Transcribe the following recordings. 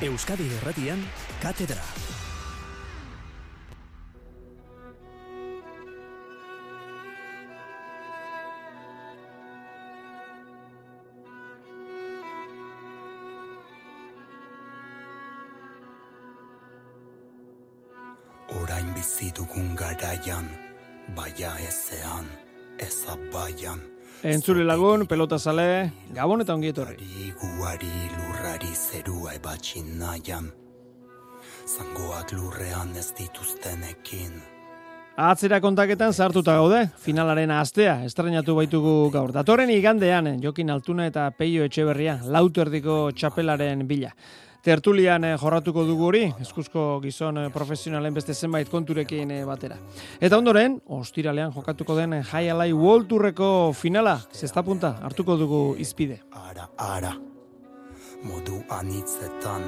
Euskadi Erratian, Katedra. Orain bizi dugun garaian, baia ezean, ezabaian. Entzule lagun, pelota zale, gabon eta ongi etorri. Zerua ebatxin nahian, zangoak lurrean ez dituztenekin. Atzera kontaketan sartuta gaude, finalaren astea, estrenatu baitugu gaur. Datorren igandean, Jokin Altuna eta Peio Etxeberria, lautu erdiko txapelaren bila. Tertulian eh, jorratuko dugu hori, eskuzko gizon eh, profesionalen beste zenbait konturekin eh, batera. Eta ondoren, ostiralean jokatuko den Jai Alai World Tourreko finala, zesta punta, hartuko dugu izpide. Ara, ara, modu anitzetan,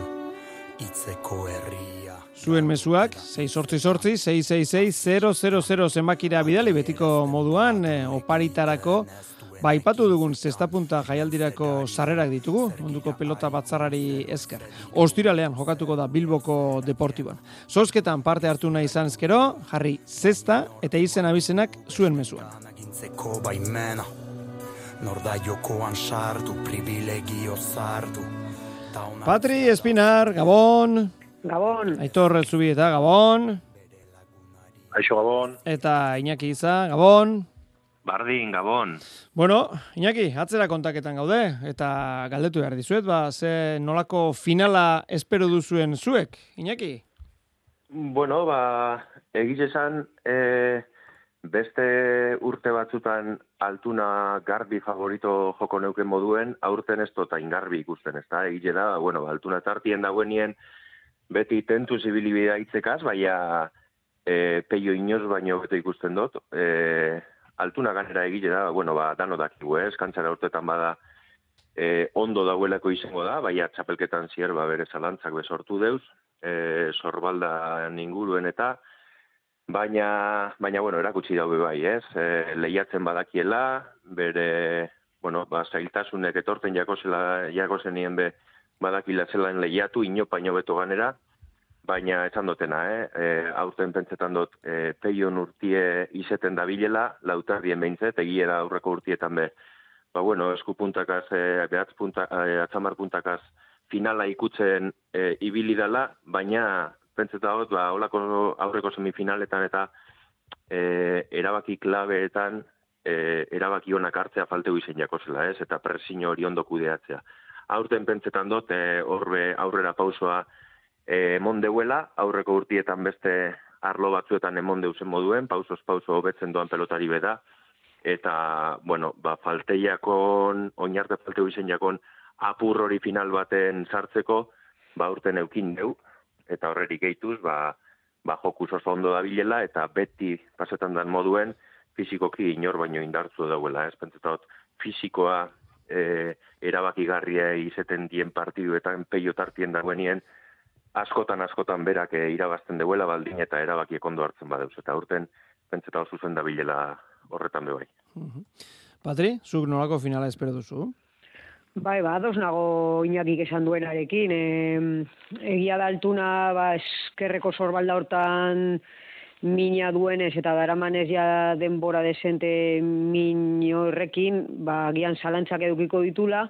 itzeko herria. Zuen mezuak, 6 sortzi sortzi, 666 zenbakira bidali betiko moduan, eh, oparitarako, Ba, ipatu dugun zestapunta jaialdirako sarrerak ditugu, munduko pelota batzarrari esker. Ostiralean jokatuko da Bilboko Deportiboan. Zozketan parte hartu nahi izan ezkero, jarri zesta eta izen abizenak zuen mezuan. Baimena, norda jokoan sartu, privilegio sartu. Ona- Patri Espinar, Gabon, Gabon, Aitor Zubieta, Gabon, Aixo Gabon, eta Iñaki Iza, Gabon. Bardin Gabon. Bueno, Iñaki, atzera kontaketan gaude, eta galdetu behar dizuet, ba, ze nolako finala espero duzuen zuek, Iñaki? Bueno, ba, egiz esan, e, beste urte batzutan altuna garbi favorito joko neuken moduen, aurten ez tota ingarbi ikusten, ez da? Egize da, bueno, altuna tartien dagoenien beti tentu zibilibidea itzekaz, baina e, peio inoz baino bete ikusten dut. E, altuna ganera egile da, bueno, ba, dano dakigu, ez, kantzara urtetan bada, e, ondo dauelako izango da, baina txapelketan zier, ba, bere zalantzak besortu deuz, e, sorbalda inguruen eta, baina, baina, bueno, erakutsi daube bai, ez, e, lehiatzen badakiela, bere, bueno, ba, zailtasunek etorten jakosela, jakozenien be, badakila zelan lehiatu, inopaino beto ganera, baina esan dutena, eh? E, aurten pentsetan dut, e, peion urtie izeten dabilela, lautardien behintzet, egiera aurreko urtietan be, ba bueno, eskupuntakaz, e, behatz punta, e, atzamar puntakaz finala ikutzen e, ibili dala, baina pentseta dut, ba, holako aurreko semifinaletan eta e, erabaki klabeetan e, erabaki honak hartzea falteu izen jako zela, ez? Eta presio hori ondo kudeatzea. Aurten pentsetan dut, e, horbe aurrera pausoa e, emon deuela, aurreko urtietan beste arlo batzuetan emon deuzen moduen, pausoz pauso hobetzen doan pelotari beda, eta, bueno, ba, falteiakon, oinarte falteu izen jakon, apur hori final baten sartzeko, ba, urten eukin deu, eta horrerik gehituz, ba, ba, jokus oso ondo dabilela, eta beti pasetan dan moduen, fizikoki inor baino indartzu dauela, ez pentsetot, fizikoa e, erabakigarria izeten dien partiduetan peio tartien dagoenien, askotan askotan berak e, irabazten deuela baldin eta erabakiek ondo hartzen badeuz. Eta urten pentseta oso zen dabilela horretan bebai. Patri, zuk nolako finala espero duzu? Bai, ba, ados nago inakik esan duenarekin. E, egia da altuna, ba, eskerreko sorbalda hortan mina duenez eta daramanez ja denbora desente min horrekin, ba, gian zalantzak edukiko ditula,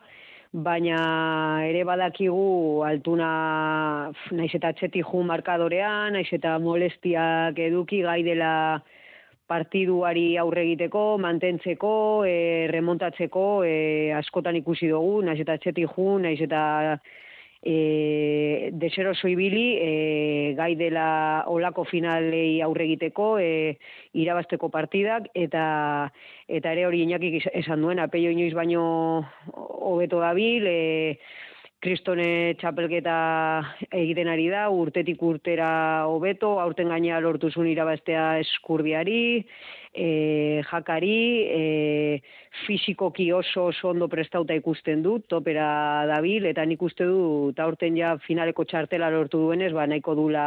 baina ere badakigu altuna naiz eta atxeti ju markadorean, naiz eta molestiak eduki gai dela partiduari aurre egiteko, mantentzeko, e, remontatzeko, e, askotan ikusi dugu, naiz eta atxeti ju, naiz eta e, deseroso ibili, e, gai dela olako finalei aurre egiteko, e, irabazteko partidak, eta eta ere hori inakik esan duen, apeio inoiz baino hobeto dabil, e, kristone txapelketa egiten ari da, urtetik urtera hobeto, aurten gainea lortuzun irabaztea eskurdiari, e, jakari, e, fisikoki oso oso ondo prestauta ikusten dut, topera dabil, eta nik uste du, eta aurten ja finaleko txartela lortu duenez, ba nahiko dula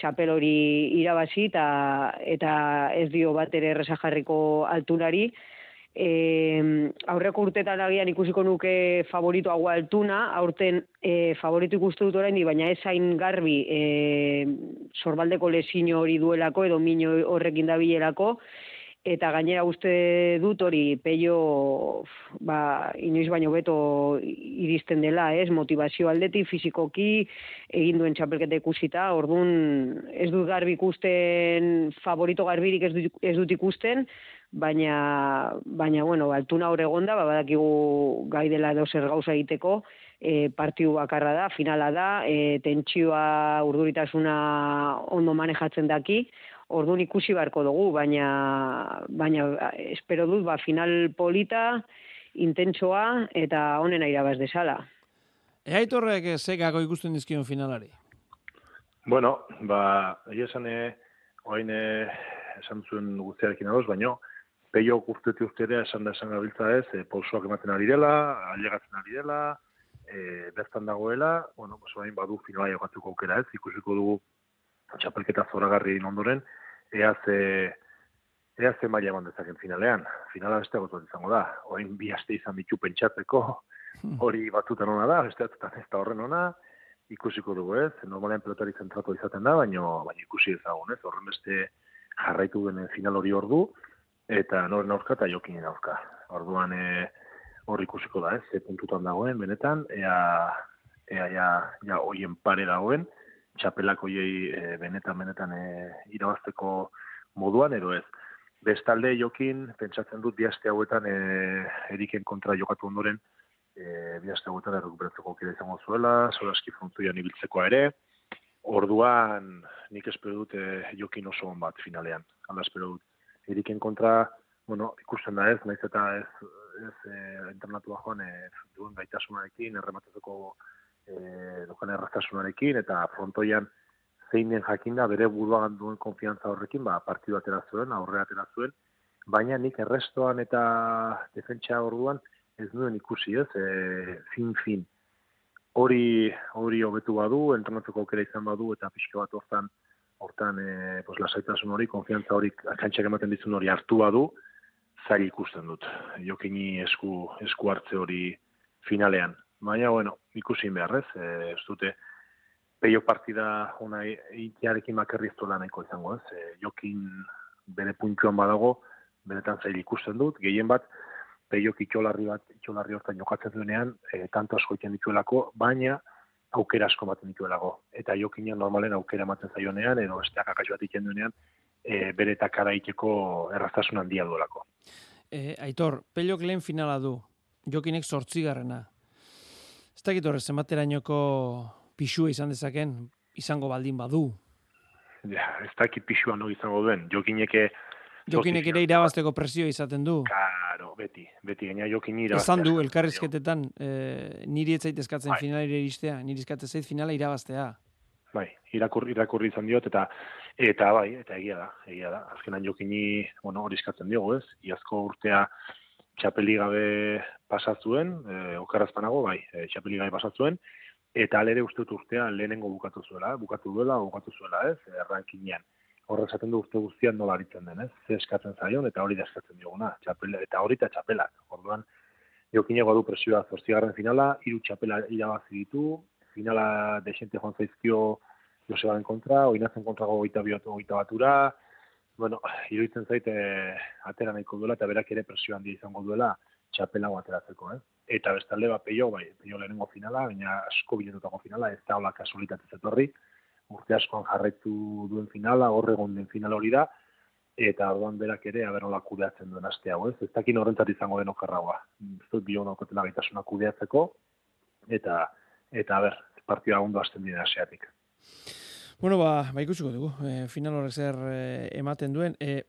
txapel hori irabazi, eta, eta ez dio bat ere erresa jarriko altunari, E, aurreko urtetan agian ikusiko nuke favorito hau altuna, aurten e, favorito ikustu dut orain, baina ez hain garbi e, sorbaldeko lesino hori duelako, edo mino horrekin dabilerako, eta gainera uste dut hori peio ba, inoiz baino beto iristen dela, ez, motivazio aldeti, fizikoki, egin duen txapelketa ikusita, orduan ez dut garbi ikusten, favorito garbirik ez dut, ez dut ikusten, baina, baina bueno, altuna hor egonda, ba, badakigu gai dela edo zer gauza egiteko, e, partiu bakarra da, finala da, e, tentsioa urduritasuna ondo manejatzen daki, orduan ikusi beharko dugu, baina, baina espero dut, ba, final polita, intentsoa eta onena irabaz desala. Ea itorrek zekako ikusten dizkion finalari? Bueno, ba, egia esan, oain esan zuen guztiarekin adoz, baina peio urtetik urtera esan da esan gabiltza ez, e, pausoak ematen ari dela, ailegatzen ari dela, e, bertan dagoela, bueno, pues, orain badu finala jokatuko aukera ez, ikusiko dugu txapelketa zoragarri ondoren, ea ze, ea ze maila eman dezaken finalean. Finala beste gotu izango da, orain bi aste izan ditu pentsatzeko, hmm. hori batutan ona da, beste ez da horren ona, ikusiko dugu ez, normalean pelotari zentratu izaten da, baina baina ikusi ezagun ez, horren beste jarraitu denen final hori ordu, eta noren aurka eta jokinen aurka. Orduan e, hor ikusiko da, ez, ze puntutan dagoen, benetan, ea, ea ja, ja oien pare dagoen, txapelak oiei e, benetan, benetan e, irabazteko moduan, ero ez. Bestalde jokin, pentsatzen dut, biaste hauetan e, eriken kontra jokatu ondoren, e, biaste hauetan errekuperatzeko kira izango zuela, zolaski frontuian ibiltzeko ere, orduan nik espero dut e, jokin oso on bat finalean. Hala espero dut eriken kontra, bueno, ikusten da ez, naiz eta ez, ez e, internatua joan, e, duen gaitasunarekin, errematzeko e, dukan erraztasunarekin, eta frontoian zeinen jakinda bere buruagan duen konfiantza horrekin, ba, partidu atera zuen, aurre atera zuen, baina nik errestoan eta defentsa orduan ez duen ikusi ez, e, fin, fin. Hori, hori hobetu badu, entrenatzeko aukera izan badu, eta pixka bat hortan, hortan e, pues, lasaitasun hori, konfiantza hori, akantxak ematen dizun hori hartu badu, zail ikusten dut. Jokini esku, esku hartze hori finalean. Baina, bueno, ikusin beharrez, e, ez dute, peio partida una itiarekin makerri ez nahiko izango, ez? E, jokin bere puntuan badago, benetan zail ikusten dut, gehien bat, peio itxolarri bat, itxolarri hortan jokatzen duenean, e, tanto asko iten dituelako, baina, aukera asko ematen dituelago. Eta jokina normalen aukera ematen zaionean, edo besteak akaxo bat iken duenean, e, bere eta kara iteko erraztasun handia duelako. E, aitor, pelok lehen finala du, jokinek sortzigarrena. Ez dakit horrez, zenbaterainoko pixua izan dezaken, izango baldin badu. Ja, ez dakit pixua no izango duen, jokineke Jokinek ere irabazteko presio izaten du. Claro, beti, beti gaina jokin irabaztea. Esan du, elkarrizketetan, eh, niri etzait eskatzen bai. finalire iristea, niri eskatzen zait finala irabaztea. Bai, irakurri, irakurri izan diot, eta eta bai, eta egia da, egia da. Azkenan jokini, bueno, hori eskatzen diogu, ez? Iazko urtea txapeli gabe pasatzuen, eh, okarrazpanago, bai, eh, txapeli gabe pasatzuen, eta alere uste dut urtea lehenengo bukatu zuela, bukatu duela, bukatu zuela, ez? Errankinean horre esaten du urte guztian nola aritzen den, ez? Ze eskatzen zaion, eta hori da eskatzen dioguna, txapela, eta hori eta txapelak. Orduan, jokinego du presioa zortzigarren finala, hiru txapela irabazi ditu, finala desente joan zaizkio Josebaren kontra, oinazen kontra goita biotu goita batura, bueno, iruditzen zaite atera nahiko duela, eta berak ere presio handia izango duela txapela ateratzeko, eh? Eta bestalde bat peio, bai, peio lehenengo finala, baina asko biletutako finala, ez da hola kasualitatez etorri, urte askoan jarraitu duen finala, horre egon den final hori da, eta orduan berak ere, aber nola kudeatzen duen aste hau, ez? Ez dakin horrentzat izango den okarragoa. Ez dut bio naukotela gaitasuna kudeatzeko, eta, eta aber, partida ondo hasten dira aseatik. Bueno, ba, ba ikusiko dugu, e, final horrek zer e, ematen duen. E,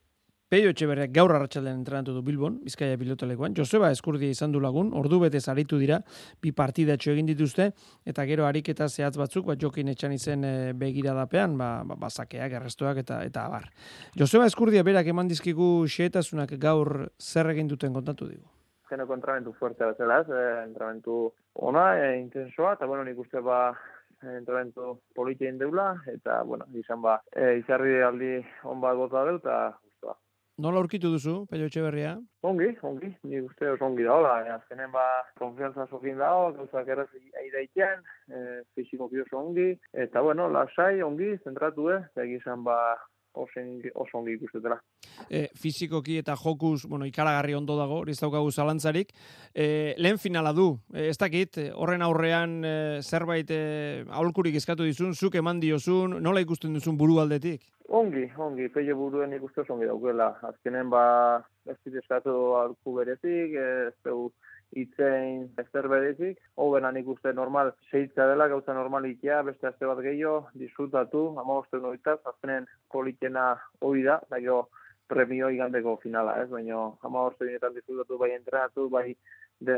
Peio Etxeberriak gaur arratsaldean entrenatu du Bilbon, Bizkaia pilotalekuan. Joseba Eskurdia izan du lagun, ordu betez aritu dira, bi partida egin dituzte, eta gero ariketa zehatz batzuk, bat jokin etxan izen e, begiradapean, ba, ba, basakeak, errestuak eta eta abar. Joseba Eskurdia berak eman dizkigu xeetasunak gaur zer egin duten kontatu digu. Geno kontramentu fuerte bat zela, eh, entramentu ona, e, intensoa, eta bueno, nik uste ba, entramentu politien deula, eta bueno, izan ba, e, izarri aldi on bat gota dut, eta Nola aurkitu duzu, Peio Etxeberria? Ongi, ongi, ni uste oso ongi daola, e, azkenen ba, konfianza sokin dao, gauzak erraz aidaitean, e, fizikoki oso ongi, eta bueno, lasai, ongi, zentratu, eh, eta egizan ba, ongi, oso ongi ikustetela. E, fizikoki eta jokuz, bueno, ikaragarri ondo dago, hori ez daukagu zalantzarik. E, lehen finala du, e, ez dakit, horren aurrean e, zerbait e, aholkurik eskatu dizun, zuk eman diozun, nola ikusten duzun buru aldetik? Ongi, ongi, peio buruen ikustu oso ongi daukela. Azkenen ba, ez dit eskatu aholku berezik, ez du itzein ezer berezik, hobenan ikuste normal seitza dela, gauza normal ikia, beste aste bat gehiago, disfrutatu, ama boste noitaz, azkenen politena hori da, da jo premio igandeko finala, ez, baina ama boste disfrutatu, bai entrenatu, bai de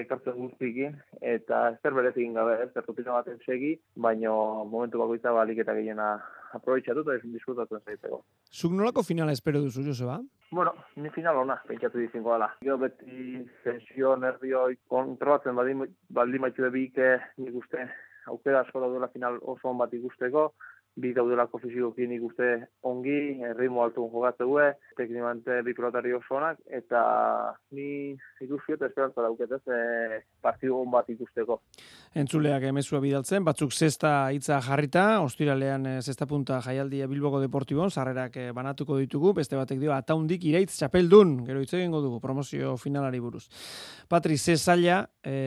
ekartzen guztikin, eta ezer berezik gabe, ez, rutina baten segi, baina momentu bakoitza balik eta gehiena aprobetxatu eta disfrutatzen zaiteko. Zuk nolako finala espero duzu, Joseba? Bueno, ni final ona, pentsatu dizinko gala. Gero beti tensio, nervioi, kontrolatzen baldin, baldin baitu ebike, nik uste, aukera asko daudela final oso on bat ikusteko, bi daudelako fizikoki nik uste ongi, ritmo altu jogatze due, teknimante bi pilotari oso onak, eta ni ikusi eta esperantza dauketez e, partidu on bat ikusteko. Entzuleak emezua bidaltzen, batzuk zesta hitza jarrita, ostiralean e, zesta punta jaialdia Bilboko Deportibon, sarrerak e, banatuko ditugu, beste batek dio, ataundik iraitz txapeldun, gero hitz egingo dugu, promozio finalari buruz. Patri, ze e,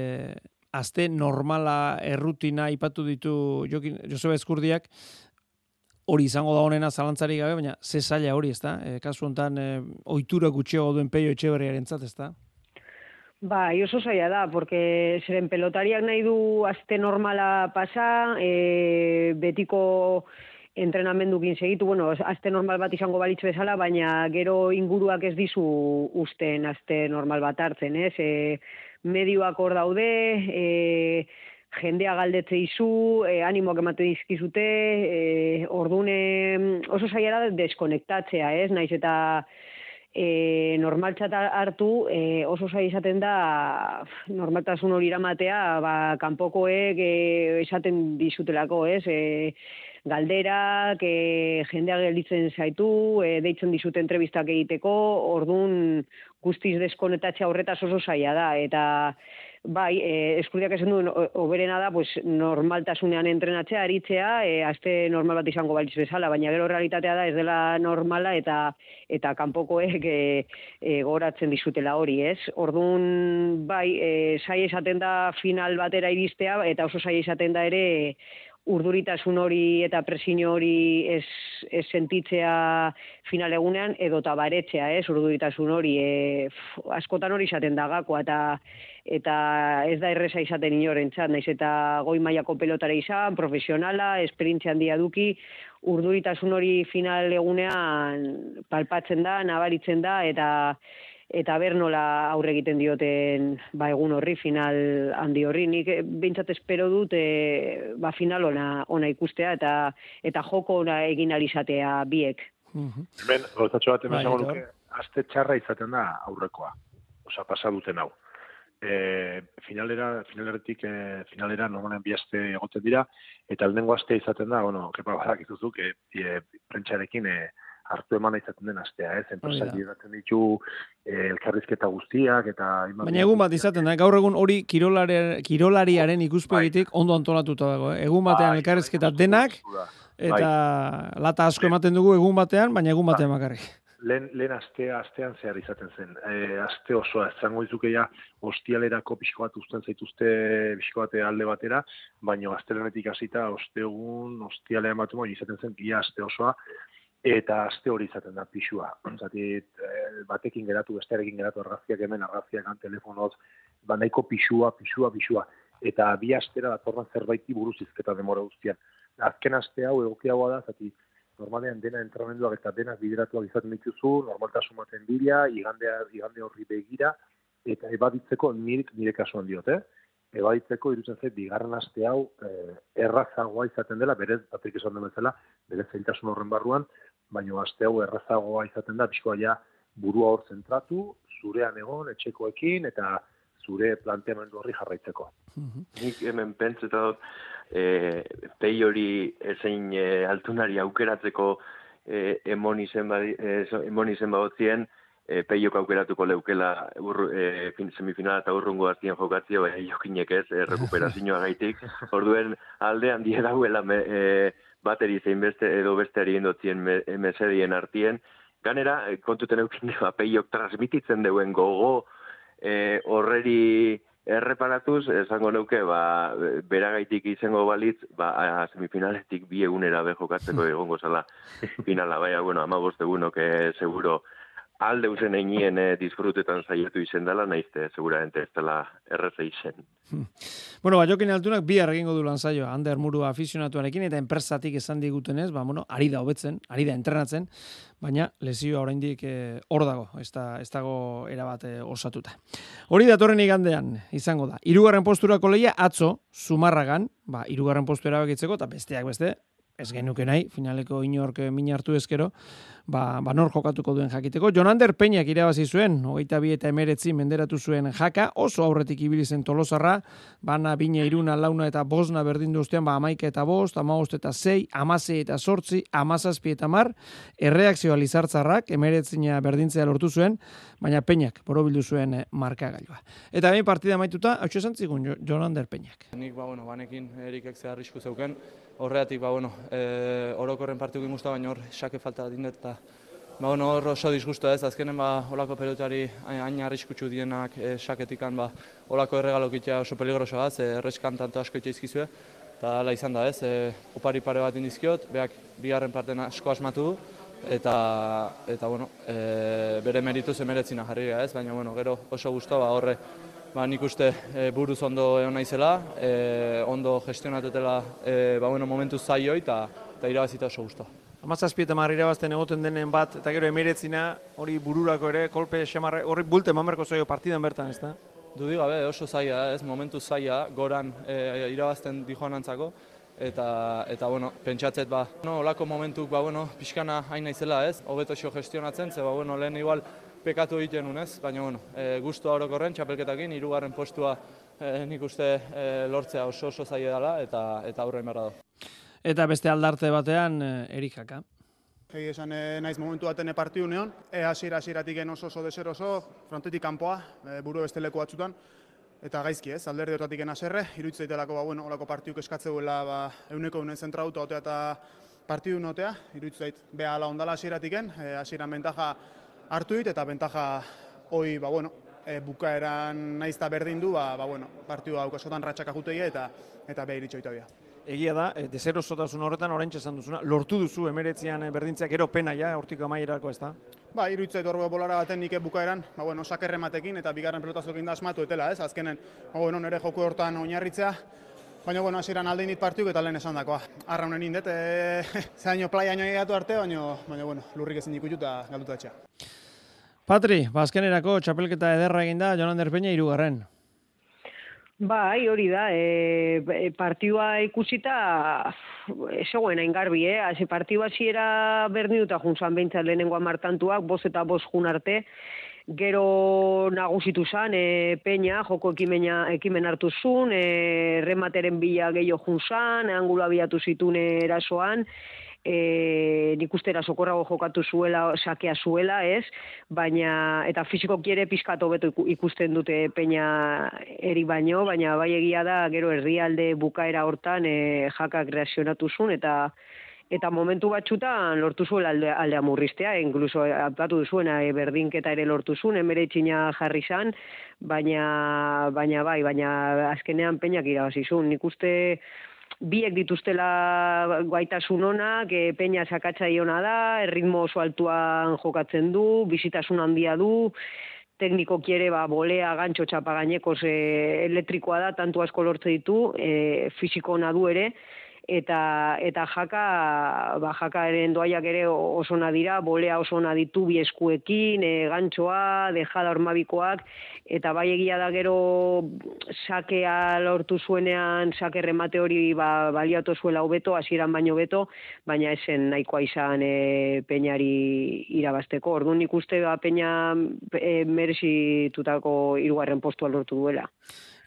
Aste normala errutina ipatu ditu Jokin, Joseba Eskurdiak, hori izango da honena zalantzari gabe, baina ze zaila hori, ezta? E, kasu hontan e, ohitura gutxiago duen Peio Etxeberriarentzat, ezta? Ba, oso zaila da, porque zeren pelotariak nahi du aste normala pasa, e, betiko entrenamendukin segitu, bueno, aste normal bat izango balitzu bezala, baina gero inguruak ez dizu usten aste normal bat hartzen, ez? E, medioak hor daude, e, jendea galdetze izu, e, animoak emate dizkizute, e, ordune oso zaila da deskonektatzea, ez? Naiz eta e, normaltzat hartu e, oso zaila izaten da normaltasun hori iramatea, ba, kanpokoek e, esaten dizutelako, ez? E, galderak, e, jendea gelditzen zaitu, e, deitzen dizute entrevistak egiteko, ordun guztiz deskonektatzea horretaz oso zaila da, eta bai, e, eskurdiak esan duen, oberena da, pues, normaltasunean entrenatzea, aritzea, e, aste normal bat izango balitz bezala, baina gero realitatea da, ez dela normala, eta eta kanpokoek e, e, goratzen dizutela hori, ez? Orduan, bai, e, sai esaten da final batera iristea, eta oso sai esaten da ere, urduritasun hori eta presio hori ez, ez sentitzea final egunean edo tabaretzea, ez, urduritasun hori e, askotan hori izaten da gakoa eta eta ez da erresa izaten inoren txat, naiz eta goi mailako pelotare izan, profesionala, esperientzia handia duki, urduritasun hori final egunean palpatzen da, nabaritzen da, eta eta ber nola aurre egiten dioten ba egun horri final handi horri nik eh, beintzat espero dut e, ba final ona ona ikustea eta eta joko ona egin alizatea biek. Mhm. Hemen gotatxo bat hemen bai, aste txarra izaten da aurrekoa. Osea, pasa duten hau. E, finalera, finaleretik e, finalera normalen bi aste egoten dira eta lehenengo aste izaten da, bueno, kepa badak izuzuk, e, e, prentxarekin e, hartu eman izaten den astea, ez? Enpresak oh, ditu eh, elkarrizketa guztiak eta Baina egun bat izaten da, gaur egun hori kirolari, kirolariaren ikuspegitik bai. ondo antolatuta dago, eh? Egun batean bai, elkarrizketa bai, denak eta lata asko ematen dugu egun batean, baina egun batean bakarrik. Lehen, lehen astea, astean zehar izaten zen. E, aste osoa, ez zango izuke ja, ostialerako pixko bat usten zaituzte pixko bate alde batera, baina astelenetik hasita ostegun, ostialea ematen izaten zen, ia aste osoa, eta aste hori izaten da pixua. Zati, eh, batekin geratu, bestearekin geratu, arraziak hemen, arraziak an telefonoz, ba nahiko pixua, pixua, pixua. Eta bi astera datorren zerbaiti buruz izketa demora guztian. Azken aste hau egokiagoa da, zati, normalean dena entrenamenduak eta dena bideratuak izaten dituzu, normaltasun baten bila, igande, igande horri begira, eta ebaditzeko nire, nire kasuan diot, eh? ebaditzeko irutzen zait, bigarren aste hau eh, errazagoa izaten dela, berez, batek esan den bezala, berez zailtasun horren barruan, baina aste hau errazagoa izaten da, pixkoa ja burua hor zentratu, zurean egon, etxekoekin, eta zure planteamendu horri jarraitzeko. Mhm. Nik hemen pentseta dut, e, pei hori ezein e, altunari aukeratzeko e, emoni zen badi, e, emoni zen badotzien, e, peiok aukeratuko leukela ur, e, fin, semifinala eta urrungo aztien jokatzio, e, jokinek ez, e, rekuperazioa gaitik. Orduen aldean die dauela me, e, bateri zein beste edo besteari endotzien me, mesedien artien. Ganera, e, kontuten eukin, ba, peiok transmititzen deuen gogo e, horreri erreparatuz, esango neuke, ba, beragaitik izango balitz, ba, a, semifinaletik bi egunera bejokatzeko egongo zala finala, baina, bueno, ama boste egunoke seguro alde usen einien eh, disfrutetan saiatu izen dela, naizte, seguramente ez dela erreze izen. Hmm. Bueno, ba, jokin altunak bi egingo du lanzaio, Ander Muru afizionatuarekin, eta enpresatik esan diguten ez, ba, bueno, ari da hobetzen, ari da entrenatzen, baina lesioa oraindik eh, hor dago, ez, da, ez dago erabate osatuta. Hori datorren igandean, izango da. Irugarren posturako leia, atzo, sumarragan, ba, irugarren postu erabakitzeko, eta besteak beste, ez genuke nahi, finaleko inork min hartu ezkero, ba, ba nor jokatuko duen jakiteko. Jonander Peñak irabazi zuen, hogeita bi eta emeretzi menderatu zuen jaka, oso aurretik ibili zen tolosarra, bana bine iruna launa eta bosna berdindu ustean, ba amaika eta bost, amaost eta zei, amazei eta sortzi, amazazpi eta mar, erreakzioa lizartzarrak, emeretzina berdintzea lortu zuen, baina Peñak borobildu zuen eh, markagailua. Eta behin partida maituta, hau txesan zigun Jonander Peñak. Nik, ba, bueno, banekin erikek zehar risku zeuken, horreatik, ba, bueno, e, orokorren partiuk ingusta, baina hor, sake falta dindet, eta ba, bueno, hor oso disgusto ez, azkenen, ba, olako pelotari hain arriskutsu dienak e, saketikan, ba, olako erregalok oso peligroso ez, e, erreskan tanto asko itxe izkizue, eta ala izan da ez, e, opari pare bat indizkiot, beak bigarren parten asko asmatu du, eta, eta bueno, e, bere meritu zemeretzina jarri ez, baina bueno, gero oso guztua ba, horre ba, nik uste e, buruz ondo egon naizela, e, ondo gestionatutela e, ba, bueno, momentu zaioi eta irabazita oso guztua. Amazazpi eta marri irabazten egoten denen bat, eta gero emeretzina hori bururako ere, kolpe xamarre, hori bulte mamerko zaio partidan bertan, ez da? Dudi gabe, oso zaila, ez, momentu zaila, goran e, irabazten dijoan antzako, eta, eta bueno, pentsatzet ba, no, olako momentuk, ba, bueno, pixkana hain naizela, ez, hobeto xo gestionatzen, ze, ba, bueno, lehen igual, pekatu egiten unez, baina bueno, e, gustu orokorren txapelketakin hirugarren postua e, nik uste e, lortzea oso oso zaila dela eta eta aurrein berra da. Eta beste aldarte batean e, Erikaka. Egi esan e, naiz momentu baten partiu neon, e, hasiera hasieratik oso oso deser oso, frontetik kanpoa, e, buru beste leku batzutan, eta gaizki ez, alderdi hortatik haserre, iruditzen daitelako ba, bueno, olako partiuk eskatzeuela ba, euneko unen zentrauta otea eta partiu notea, iruditzen zait, beha ala ondala hasieratik en, e, hasieran bentaja hartu dit eta bentaja hoi ba bueno, e, bukaeran naizta berdin du, ba, ba bueno, partidu hau askotan ratxaka jutegia eta eta beha iritsi Egia da, e, deserosotasun horretan oraintxe esan duzuna, lortu duzu emeretzian berdintzeak gero pena ja, hortiko amaierako ez da? Ba, iruditzait horre bolara baten nik bukaeran, ba, bueno, sakerrematekin eta bigarren pelotazokin da asmatu etela, ez? Azkenen, ba, bueno, nire joku hortan oinarritzea, Baina, bueno, hasieran alde init partiuk eta lehen esan dakoa. Arra honen indet, e, zaino playa nio egatu arte, baina, baina, bueno, lurrik ezin ikutu eta galduta etxea. Patri, bazkenerako txapelketa ederra egin da, Jonan Derpeña irugarren. Bai, hori da, e, e partidua ikusita, esoen hain garbi, eh? Hase partidua ziera berdinuta junzan behintzat lehenengoa martantuak, boz eta boz jun arte, gero nagusitu zan, e, peña, joko ekimena, ekimen hartu zun, e, remateren bila gehiago junzan, angula biatu zitun erasoan, e, nik ustera sokorrago jokatu zuela, sakea zuela, ez? Baina, eta fiziko kiere pizkatu beto ikusten dute peina eri baino, baina bai egia da, gero herrialde bukaera hortan e, jakak reakzionatu zuen, eta eta momentu batxutan lortu zuela alde, aldea murriztea, inkluso apatu duzuena e, berdinketa ere lortu zuen, emere jarri zan, baina, baina bai, baina azkenean peinak irabazizun. Nik uste biek dituztela gaitasun onak, e, peña sakatza iona da, erritmo oso altuan jokatzen du, bizitasun handia du, tekniko kiere ba, bolea gantxo txapa gaineko elektrikoa da, tantu asko lortze ditu, e, fiziko du ere, eta eta jaka ba jakaren doaiak ere oso ona dira bolea oso ona ditu bi eskuekin e, gantxoa dejada hormabikoak eta bai egia da gero sakea lortu zuenean sake remate hori ba baliatu zuela hobeto hasieran baino beto baina esen nahikoa izan e, peñari irabasteko ordun ikuste ba peña e, meresitutako hirugarren postua lortu duela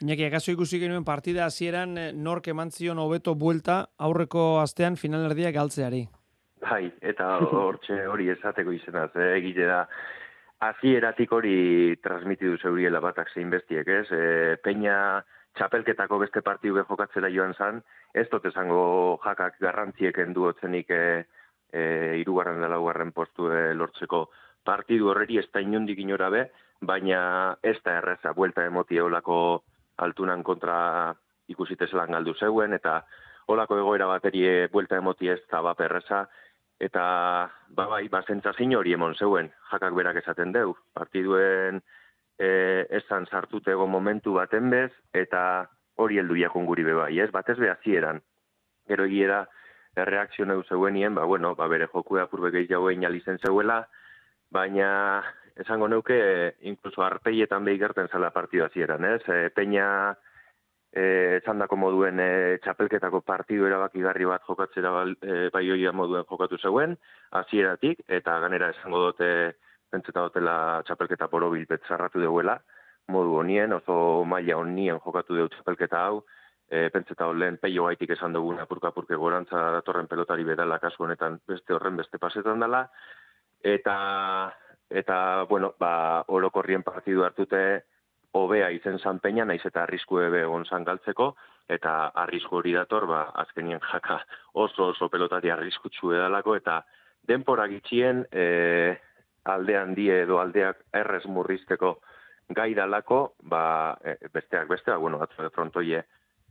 Iñaki, akaso ikusi genuen partida hasieran eh, nork eman zion hobeto buelta aurreko astean finalerdia galtzeari? Bai, eta hortxe hori esateko izenaz, eh, egite da, hasieratik hori transmitidu zeuriela batak zein bestiek, ez? E, Peña txapelketako beste partidu jokatzera joan zan, ez dut esango jakak garrantzieken duotzenik e, e, irugarren dela ugarren postu e, lortzeko partidu horreri ez da inundik inora be, baina ez da erreza, buelta emoti eolako altunan kontra ikusite zelan galdu zeuen, eta olako egoera baterie buelta emoti ez da baperreza, eta ba bai, ba zentzazin hori emon zeuen, jakak berak esaten deu, partiduen e, esan sartutego momentu baten bez, eta hori heldu jakun guri bebai, ez? Batez be hasieran. Gero egiera erreakzio zeuenien, ba bueno, ba bere joku apurbe gehiago lizen zeuela, baina esango neuke incluso arpeietan behigerten zala partidu hasieran, ez? E, peña eh txandako moduen e, txapelketako partidu erabakigarri bat jokatzera e, bai hoia moduen jokatu zeuen hasieratik eta ganera esango dute pentseta dutela txapelketa porobil betzarratu deuela modu honien oso maila honien jokatu deu txapelketa hau e, pentseta lehen peio gaitik esan dugun apurka apurke gorantza datorren pelotari bedala kasu honetan beste horren beste pasetan dela eta eta bueno ba orokorrien partidu hartute hobea izen peina, naiz eta arrisku ebe egon zan galtzeko, eta arrisku hori dator, ba, azkenien jaka oso oso pelotari arrisku edalako, eta denpora gitxien e, aldean die edo aldeak errez murrizteko gai dalako, ba, e, besteak bestea, bueno, atzo frontoie,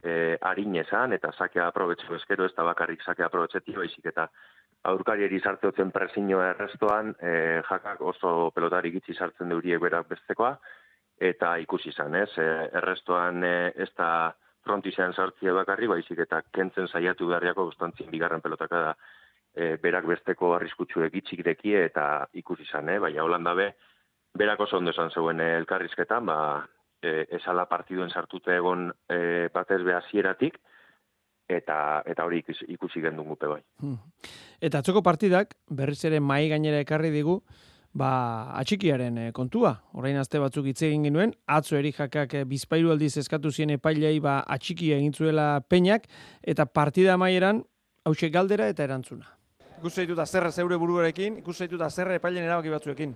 e, harine eta sakea aprobetxo eskero, ez da bakarrik sakea aprobetxetio, baizik eta aurkarieri sartzeotzen presinoa errestoan, e, jakak oso pelotari gitzi sartzen deuriek berak bestekoa, eta ikusi izan, ez? E, errestoan e, ez da frontizean sartzia bakarri, baizik eta kentzen saiatu beharriako gustantzien bigarren pelotaka da e, berak besteko arriskutsu egitxik dekie eta ikusi izan, eh? baina Holanda be, berak oso ondo esan zeuen e, elkarrizketan, ba, e, esala partiduen sartute egon e, batez behazieratik, eta eta hori ikusi, ikusi gendun gupe bai. Hmm. Eta atzoko partidak, berriz ere mai gainera ekarri digu, ba, atxikiaren e, kontua. Orain azte batzuk hitz egin genuen, atzo eri jakak e, bizpairu aldiz eskatu zien epailei ba, atxikia egin zuela peinak, eta partida maieran, hause galdera eta erantzuna. Ikus zaitu da zerre zeure buruarekin, ikus zaitu da zerre epailen erabaki batzuekin.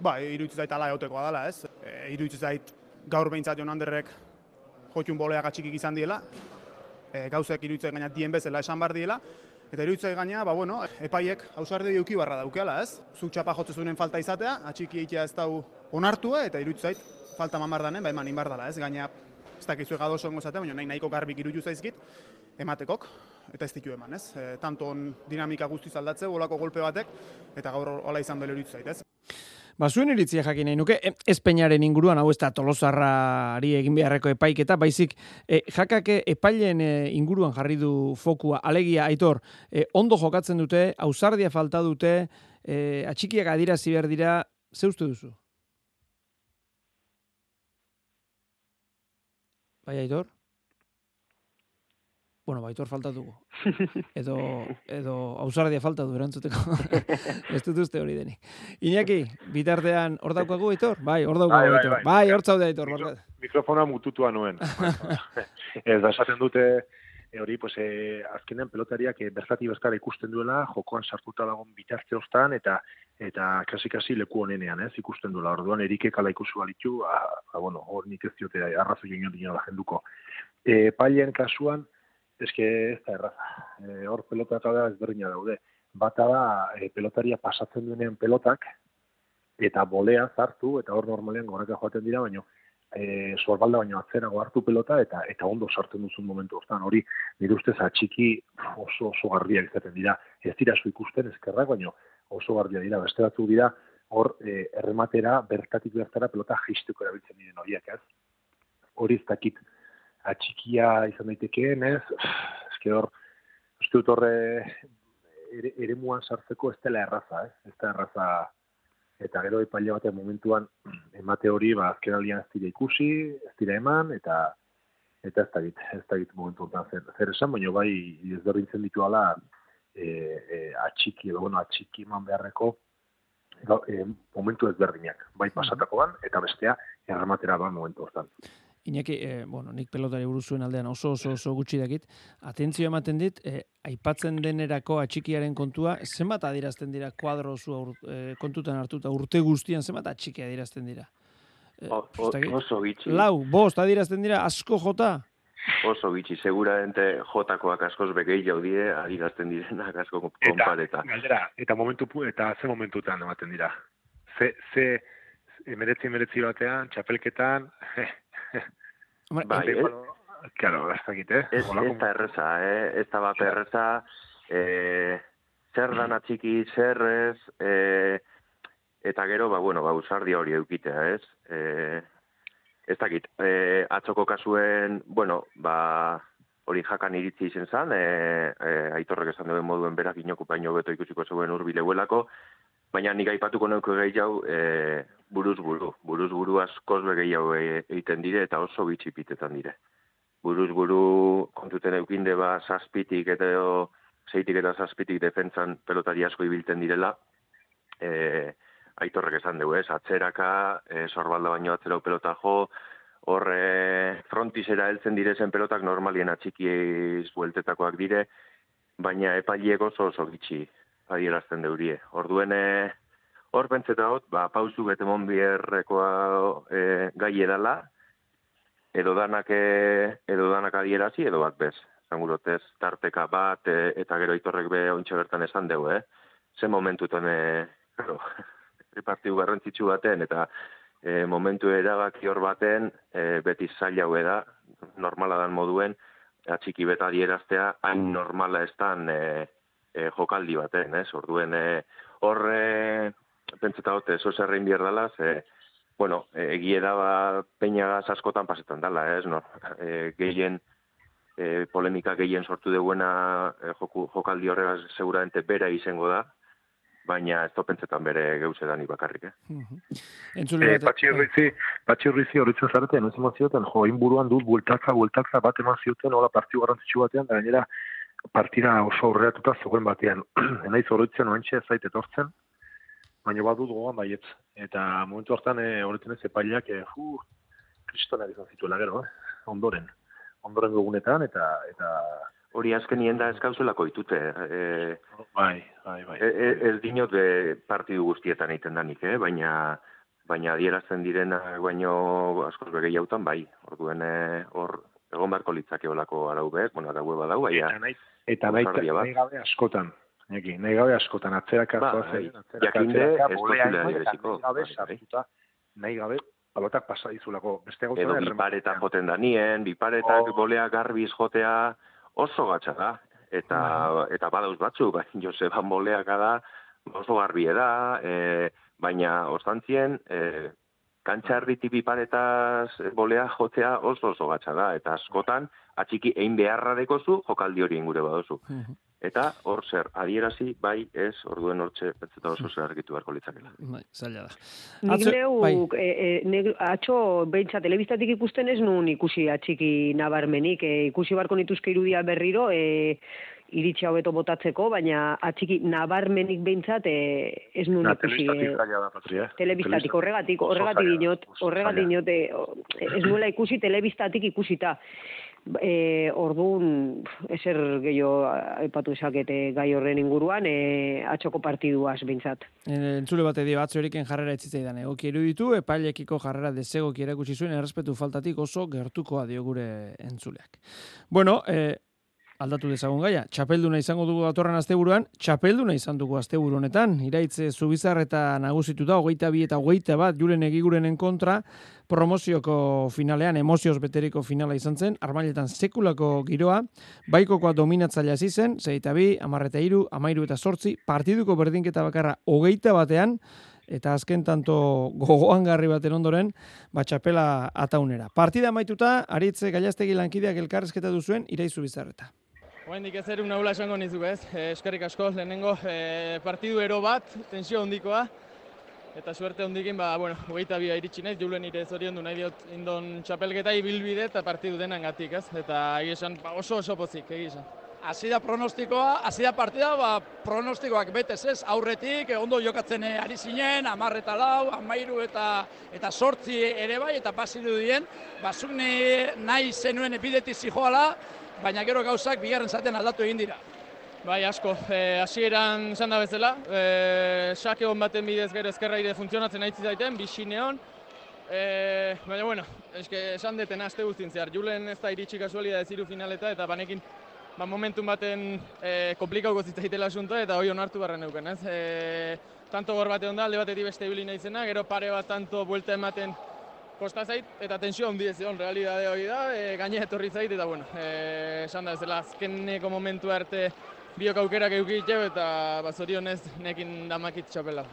Ba, iruditzen zait ala egotekoa dela, ez? E, iruditzen zait gaur behintzat joan handerrek jotxun boleak atxikik izan diela, e, gauzek iruditzen gaina dien bezala esan bar diela, Eta iruditzai gaina, ba, bueno, epaiek hausarde diuki barra daukeala, ez? Zuk txapa jotze zuen falta izatea, atxiki eitea ez dau onartua, eta iruditzait falta mamar danen, ba, eman inbar dela, ez? Gaina, ez dakizu egado oso ongo zatea, baina nahi nahiko garbik iruditu zaizkit, ematekok, eta ez ditu eman, ez? E, tanto dinamika guztiz aldatze, olako golpe batek, eta gaur hola izan dela iruditu zait, ez? Ba, zuen iritzia jakin nahi nuke, ezpeinaren inguruan, hau ez da tolosarrari egin beharreko epaiketa, baizik, e, jakake epailen e, inguruan jarri du fokua, alegia, aitor, e, ondo jokatzen dute, ausardia falta dute, e, atxikiak adira ziber dira, zeustu duzu? Bai, aitor? Bueno, baitor falta dugu. Edo, edo ausardia falta du erantzuteko. Ez dut uste hori denik. Iñaki, bitartean hor daukagu baitor? Bai, hor daukagu bai, bai, bai. bai, hor zaude baitor. Mikro, mikrofona mututua nuen. Ez da esaten dute, e, hori, pues, e, azkenen pelotariak e, berzati bezkara ikusten duela, jokoan sartuta dagoen bitarte hostan, eta eta kasi-kasi leku honenean, ez, ikusten duela. Orduan, erike kala ikusu balitu, a, ah, a, ah, bueno, hor nik ez diote arrazo joan dina da jenduko. E, pailen kasuan, eske ez da erraza. E, hor pelota eta da ezberdina daude. Bata da e, pelotaria pasatzen duenean pelotak, eta bolea zartu, eta hor normalean goraka joaten dira, baino e, sorbalda baino atzerago hartu pelota, eta eta ondo sartzen duzun momentu hortan. Hori, nire ustez atxiki oso oso garbiak izaten dira. Ez dira zu ikusten ezkerrak, baino oso garbia dira. Beste batzuk dira, hor e, errematera, bertatik bertara pelota jistuko erabiltzen diren horiek, ez? Hori ez dakit, atxikia izan daitekeen, ez? Eske hor, uste dut horre ere, ere sartzeko ez dela erraza, ez? Ez da erraza, eta gero epaile batean momentuan emate hori, ba, azken aldean ez dira ikusi, ez dira eman, eta eta ez da git, ez da git momentu hortan zer, zer esan, baina bai ez berdintzen ditu ala e, e, atxiki, edo bueno, atxiki eman beharreko e, momentu ezberdinak, bai pasatakoan, eta bestea erramatera ba momentu hortan. Iñaki, e, bueno, nik pelotari buruz zuen aldean oso oso oso gutxi dakit, atentzio ematen dit, e, aipatzen denerako atxikiaren kontua, zenbat adirazten dira kuadro zu e, kontutan hartuta urte guztian zenbat atxiki adirazten dira? E, o, o, oso gitxi. Lau, bost adirazten dira, asko jota? Oso gitxi, seguramente jotakoak askoz begei jaudie, adirazten direnak asko konpareta. Eta, galdera, eta momentu, eta ze momentutan ematen dira? Ze, ze, emeretzi emeretzi batean, txapelketan, bai, eh? Claro, ez dakit, eh? Ez, ez da erreza, eh? Ez da bat erreza, eh, zer dan atxiki, zer ez, eh, eta gero, ba, bueno, ba, usardi hori eukitea, ez? Eh, ez dakit, eh, atzoko kasuen, bueno, ba, hori jakan iritzi izen zan, eh, eh, aitorrek esan duen moduen berak inokupaino beto ikusiko zuen urbileuelako, baina nik aipatuko neuko gehi jau, e, buruz buru. Buruz buru askoz begei hau e, egiten dire eta oso bitxipitetan dire. Buruz buru kontuten eukinde ba zazpitik eta zeitik eta zazpitik defentzan pelotari asko ibiltzen direla. E, aitorrek esan dugu ez, atzeraka, e, sorbalda baino atzerau pelota jo, horre frontisera heltzen direzen pelotak normalien atxikiez bueltetakoak dire, baina epailiek oso oso gitxi adierazten deurie. Orduen, hor bentzeta hot, ba, pausu bete monbierrekoa e, gai edala, edo danak, e, edo danak adierazi, edo bat bez. Zangurotez, tarteka bat, e, eta gero itorrek be ontsa bertan esan dugu, eh? Ze momentutan, e, claro, repartiu garrantzitsu baten, eta e, momentu erabaki hor baten, e, beti zaila da, normala dan moduen, atxiki beta adieraztea, hain normala ez dan, e, e, jokaldi baten, ez? Orduen e, hor e, pentseta hote eso zerrein bier dela, ze bueno, e, egie da ba peña askotan pasetan dela, ez? No? E, gehien e, polemika gehien sortu deguena e, joku, jokaldi horregaz seguramente bera izango da, baina ez pentsetan bere geuse dani bakarrik, eh? Uh -huh. Entzule eh, patxi horritzi, patxi horritzi horritzen zareten, ez eman zioten, jo, inburuan dut, bueltatza, bueltatza, bat eman zioten, hola partiu garrantzitsu batean, da gainera, partida oso aurreatuta zegoen batean. Enaiz horretzen oentxe zait etortzen, baina badut gogoan baietz. Eta momentu hartan e, horretzen ez epaileak, e, fu, kristona izan zituela gero, eh? ondoren. Ondoren dugunetan, eta... eta Hori azken nien da eskauzelako itute. E, bai, bai, bai. E, ez dinot de partidu guztietan egiten danik, eh? baina baina adierazten direna baino askoz hautan, bai. Orduen hor egon barko litzake olako arau behar, bueno, arau badau, baina... Eta nahi, eta nahi gabe askotan, Neki, nahi gabe askotan, atzerak ba, zen, atzerak gabe sartuta, nahi gabe, balotak pasa dizulako, beste gauza Edo biparetan joten da nien, biparetak oh. bolea garbiz jotea oso gatsa da, eta, bai. eta badauz batzu, baina Joseba boleak da, oso garbi da, e, baina ostantzien, e, kantxa erditi biparetaz bolea jotea oso oso gatsa da, eta askotan, atxiki egin beharra dekozu, jokaldi hori ingure badozu. Eta hor zer, adierazi, bai, ez, orduen hortxe, betzeta oso zer argitu beharko litzakela. Bai, zaila da. Nik leu, bai. e, e, atxo, behintza, telebistatik ikusten ez nun ikusi atxiki nabarmenik, e, ikusi barko nituzke irudia berriro, e, iritsi hobeto botatzeko, baina atxiki nabarmenik behintzat e, ez nun Na, ikusi. Telebistatik, eh? telebistatik, horregatik, horregatik dinot, horregatik dinot, ez nuela ikusi telebistatik ikusita e, orduan eser gehiago aipatu esakete gai horren inguruan e, atxoko partiduaz bintzat. Entzule bate dio atzo eriken jarrera etzitzaidan egoki eruditu, epailekiko jarrera dezegoki erakusi zuen errespetu faltatik oso gertukoa dio gure entzuleak. Bueno, e, aldatu dezagun gaia. Txapelduna izango dugu datorren asteburuan, txapelduna izan dugu asteburu honetan. Iraitze Zubizar eta nagusitu da, hogeita bi eta hogeita bat, julen egigurenen kontra, promozioko finalean, emozioz beteriko finala izan zen, armailetan sekulako giroa, baikokoa dominatzailea zizen, zeita bi, amarreta iru, amairu eta sortzi, partiduko berdinketa bakarra hogeita batean, eta azken tanto gogoan garri baten ondoren, batxapela ataunera. Partida maituta, aritze gailaztegi lankideak elkarrezketa duzuen, iraizu bizarreta. Oendik ez erun naula esango nizuk ez, e, eskerrik asko, lehenengo e, partidu ero bat, tensio hondikoa, eta suerte hondikin, ba, bueno, hogeita bia iritsi naiz, julen ire zorion du nahi diot indon txapelketa ibilbide eta partidu denan gatik ez, eta esan ba, oso oso pozik, egizan. hasi da pronostikoa, hasi da partida, ba, pronostikoak betez ez, aurretik, ondo jokatzen ari zinen, amar eta lau, amairu eta, eta sortzi ere bai, eta pasidu dien, ba, zuk nahi zenuen epideti zijoala, baina gero gauzak bigarren zaten aldatu egin dira. Bai, asko. Eh, hasieran izan da bezala, eh, sake hon baten bidez gero ezkerra ire funtzionatzen aitzi zaiten, bisineon. Eh, baina, bueno, eske esan deten aste guztin zehar. Julen ez da iritsi kasualia ez iru finaleta, eta banekin ba, momentun baten eh, komplikauko zitzaitela asuntoa, eta hoi onartu barren neuken, ez? Eh, tanto gor bate onda, alde batetik beste ibili nahi zena, gero pare bat tanto buelta ematen kosta zait, eta tensio handi ez egon, realidade hori da, e, gaine etorri zait, eta bueno, e, esan da, ez dela azkeneko momentu arte biok aukerak eukitxe eta bazorionez nekin damakit txapela.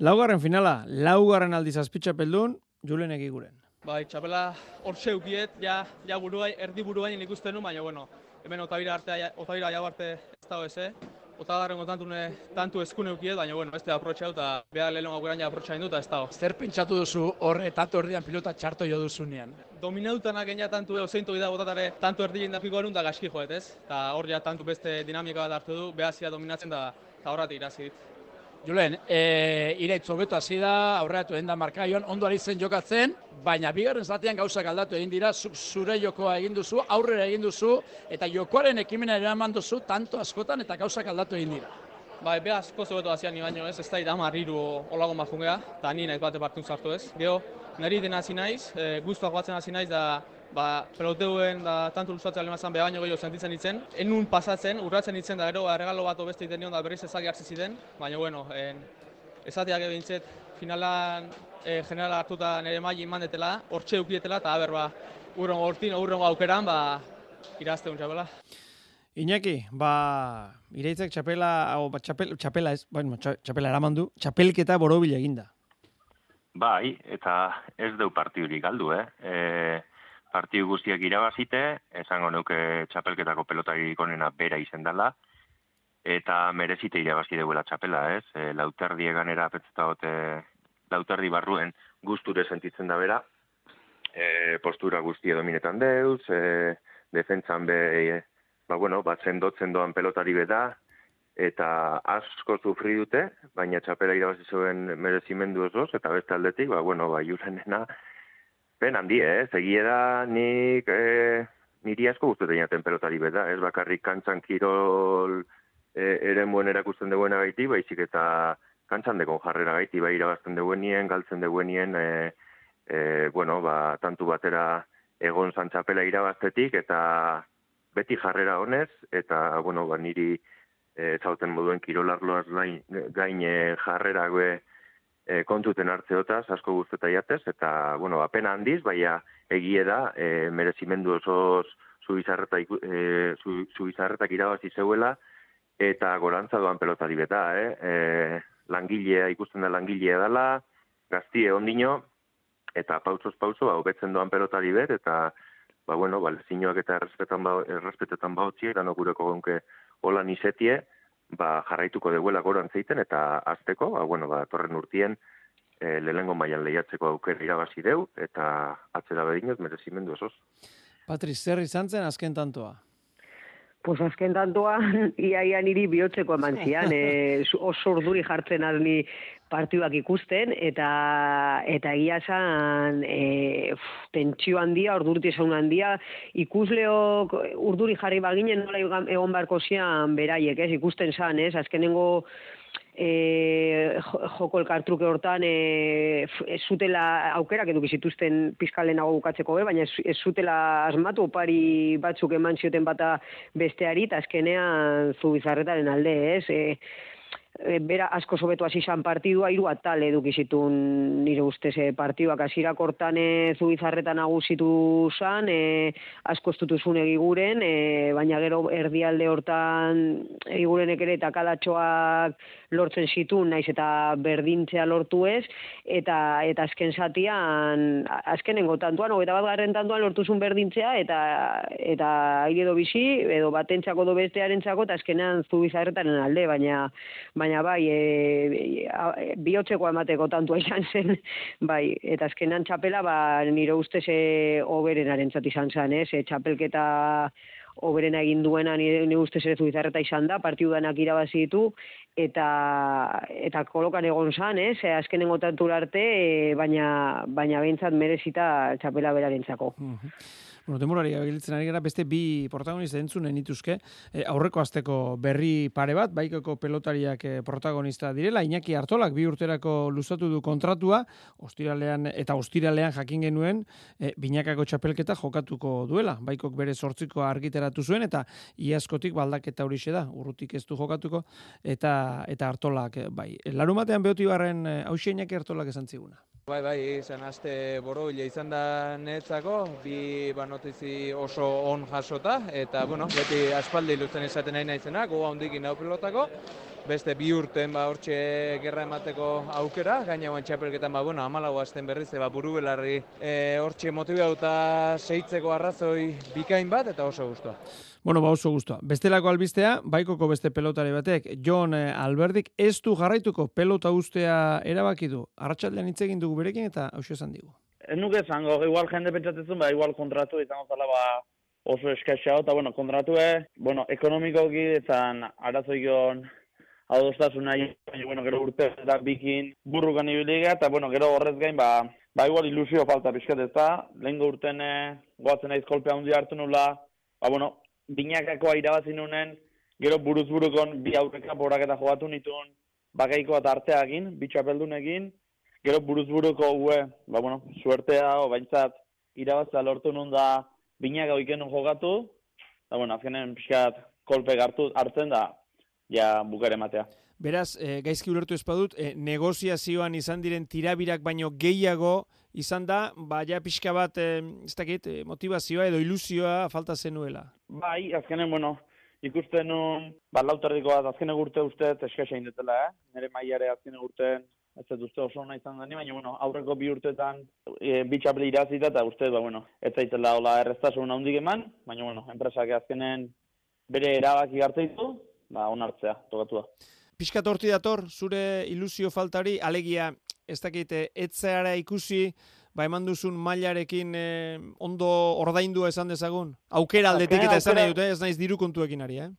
Laugarren finala, laugarren aldiz azpitxapeldun, Julen egiguren. Bai, txapela hortxe eukiet, ja, ja buruai, erdi buruain ikusten nu, baina bueno, hemen otabira arte, otabira jau arte ez dago eze, otagarrengo tantu, ne, tantu eskune eukiet, baina bueno, da aprotxau eta behar lehen aukeran ja aprotxain dut, ez dago. Zer pentsatu duzu horre tantu erdian pilota txarto jo duzunean? Dominautanak egin tantu edo zeintu da botatare tantu erdi da piko da gaski joet, ez? Eta hor ja tantu beste dinamika bat hartu du, behazia dominatzen da, eta horretik irazi dit. Julen, e, iraitz hobeto hasi da, aurreatu egin da markaioan, ondo ari zen jokatzen, baina bigarren zatean gauzak aldatu egin dira, zure jokoa egin duzu, aurrera egin duzu, eta jokoaren ekimena eraman duzu, tanto askotan eta gauzak aldatu egin dira. Bai, be asko zobeto hasian ni baino ez, ez da idama riru olago mafungea, eta ni naiz bate partun sartu ez. Gero, nari den hasi naiz, e, guztuak batzen hasi naiz da ba, peloteuen da tantu luzatzea lehen mazan baino gehiago sentitzen ditzen. Enun pasatzen, urratzen ditzen da gero, regalo bat obeste iten nion da berriz ezagi hartzi ziren, baina bueno, en, ezateak ebintzet, finalan e, generala hartuta nire maili iman detela, hortxe ukietela, eta haber, ba, urrongo hortin, urrongo aukeran, ba, irazte untxapela. Iñaki, ba, ireitzek txapela, o, ba, txapel, txapela ez, bueno, txapela eraman du, txapelketa borobila eginda. Bai, eta ez deu partidurik galdu, eh? E, partiu guztiak irabazite, esango nuke txapelketako pelotari onena bera izen dela, eta merezite irabazi deuela txapela, ez? E, lauterdi eganera petzeta gote, lauterdi barruen guzture sentitzen da bera, e, postura guztia dominetan deuz, e, defentzan be, e, ba, bueno, bat zendotzen doan pelotari beda, eta asko zufri dute, baina txapela irabazi zuen merezimendu osoz, eta beste aldetik, ba, bueno, ba, jurenena, Ben handi, eh? Zegie da nik eh, niri asko guztetan jaten pelotari beda, ez bakarrik kantzan kirol eh, eren buen erakusten duena gaiti, baizik eta kantzan dekon jarrera gaiti, bai irabazten duenien, galtzen duenien, eh, eh, bueno, ba, tantu batera egon zantxapela irabaztetik, eta beti jarrera honez, eta, bueno, ba, niri eh, zauten moduen kirolarloaz gain, gain eh, jarrera gue, e, kontuten hartzeotaz, asko guztetai jatez, eta, bueno, apena handiz, baina egie da, e, merezimendu oso zubizarretak e, zu, irabazi zeuela, eta gorantza doan pelotari beta, eh? E, langilea, ikusten da langilea dela, gaztie ondino, eta pautzoz pauzo, ba, hobetzen doan pelotari bet, eta, ba, bueno, ba, eta errespetan ba, errespetetan bautzi, eta nogureko gonke hola nizetie, ba, jarraituko deguela goran zeiten, eta azteko, ba, bueno, ba, torren urtien, e, lehengo mailan lehiatzeko aukera irabazi deu, eta atzera bedinez, merezimendu osoz. Patriz, zer izan zen azken tantoa? Pues azken tantoa, iaia niri bihotzeko eman zian, e, oso urduri jartzen alni partiduak ikusten, eta eta egia esan e, tentsio handia, urdurti esan handia, ikusleok urduri jarri baginen nola egon barko zian beraiek, ez, ikusten zan, ez, azkenengo e, joko elkartruke hortan e, ez zutela aukerak eduki zituzten pizkalenago bukatzeko be, baina ez, zutela asmatu opari batzuk eman zioten bata besteari, eta azkenean zu bizarretaren alde, ez? E, e, bera asko sobetu hasi izan partidua hiru atal eduki zitun nire ustez e, partiduak hasierak hortan e, zubizarretan nagusitu san e, asko estutuzun egiguren e, baina gero erdialde hortan egigurenek ere eta kalatxoak lortzen zitun naiz eta berdintzea lortu ez. Eta eta azken satian azkenengo tantuan hogeita bat garren tantuan lortuzun berdintzea eta eta edo bizi edo batentzako do bestearentzako eta azkenean zubizarretaren alde baina baina bai, e, e, bihotzeko emateko tantua izan zen, bai, eta azkenan txapela, ba, nire ustez e, oberenaren izan zen, ez, e, txapelketa oberena egin duena nire, nire ustez ere zubizarreta izan da, partiu danak irabazi ditu, eta, eta kolokan egon zan, ez, e, azkenengo tantura arte, e, baina, baina behintzat merezita txapela berarentzako. Bueno, demorari gilitzen ari gara, beste bi protagonista entzunen ituzke, e, aurreko azteko berri pare bat, baikoko pelotariak e, protagonista direla, Iñaki Artolak bi urterako luzatu du kontratua, ostiralean eta ostiralean jakin genuen, e, binakako txapelketa jokatuko duela, baikok bere sortziko argiteratu zuen, eta iaskotik baldaketa hori da, urrutik ez du jokatuko, eta eta Artolak, bai. Larumatean behoti barren, hausia Iñaki Artolak esan ziguna. Bai, bai, izan aste boroile izan da netzako, bi ba, notizi oso on jasota, eta, bueno, beti aspaldi luzen izaten nahi nahizena, goa hondikin hau pelotako, beste bi urten ba hortxe gerra emateko aukera, gaina guan txapelketan ba, bueno, amalago azten berriz, ba, buru belarri e, hortxe motibauta seitzeko arrazoi bikain bat, eta oso guztua. Bueno, ba oso guztua. Bestelako albistea, baikoko beste pelotari batek, John eh, Alberdik, ez du jarraituko pelota ustea erabaki du. Arratxaldean hitz egin dugu berekin eta hausia esan digu. Nuke zango, igual jende pentsatzen ba, igual kontratu izango zala ba oso eskaxea, eta bueno, kontratue, bueno, ekonomikoki eta arazoion adostasuna baina, bueno, gero urte eta bikin burrukan ibiliga, eta, bueno, gero horrez gain, ba, ba igual ilusio falta pixkat ez da, lehen urten goatzen aiz kolpea hundi hartu nula, ba, bueno, binakakoa irabazi nunen, gero buruz burukon bi aurreka borak eta jogatu nituen, bakaiko eta arteagin, bitxapeldun egin, gero buruz buruko ue, ba, bueno, suertea, o baintzat, irabazta lortu nun da, binaka oiken jogatu, eta, bueno, azkenen pixkat kolpe gartu hartzen da, ja bukare matea. Beraz, e, gaizki ulertu espadut, e, negoziazioan izan diren tirabirak baino gehiago izan da, ba, ja pixka bat, e, ez dakit, e, motivazioa edo ilusioa falta zenuela. Bai, azkenen, bueno, ikusten nun, ba, lauterdiko bat, azkenen urte uste, eskaxa indetela, eh? Nere maiare azkenen urte, ez dut uste oso nahi izan dani, baina, bueno, aurreko bi urtetan e, bitxable irazita, eta uste, ba, bueno, ez zaitela, hola, erreztasun handik eman, baina, bueno, enpresak azkenen bere erabaki hartzeitu, ba, onartzea, tokatua. Piskat horti dator, zure ilusio faltari, alegia, ez dakite, etzeara ikusi, ba eman duzun mailarekin eh, ondo ordaindua esan dezagun? Aukera aldetik eta esan nahi dute, ez naiz diru kontuekin ari, eh?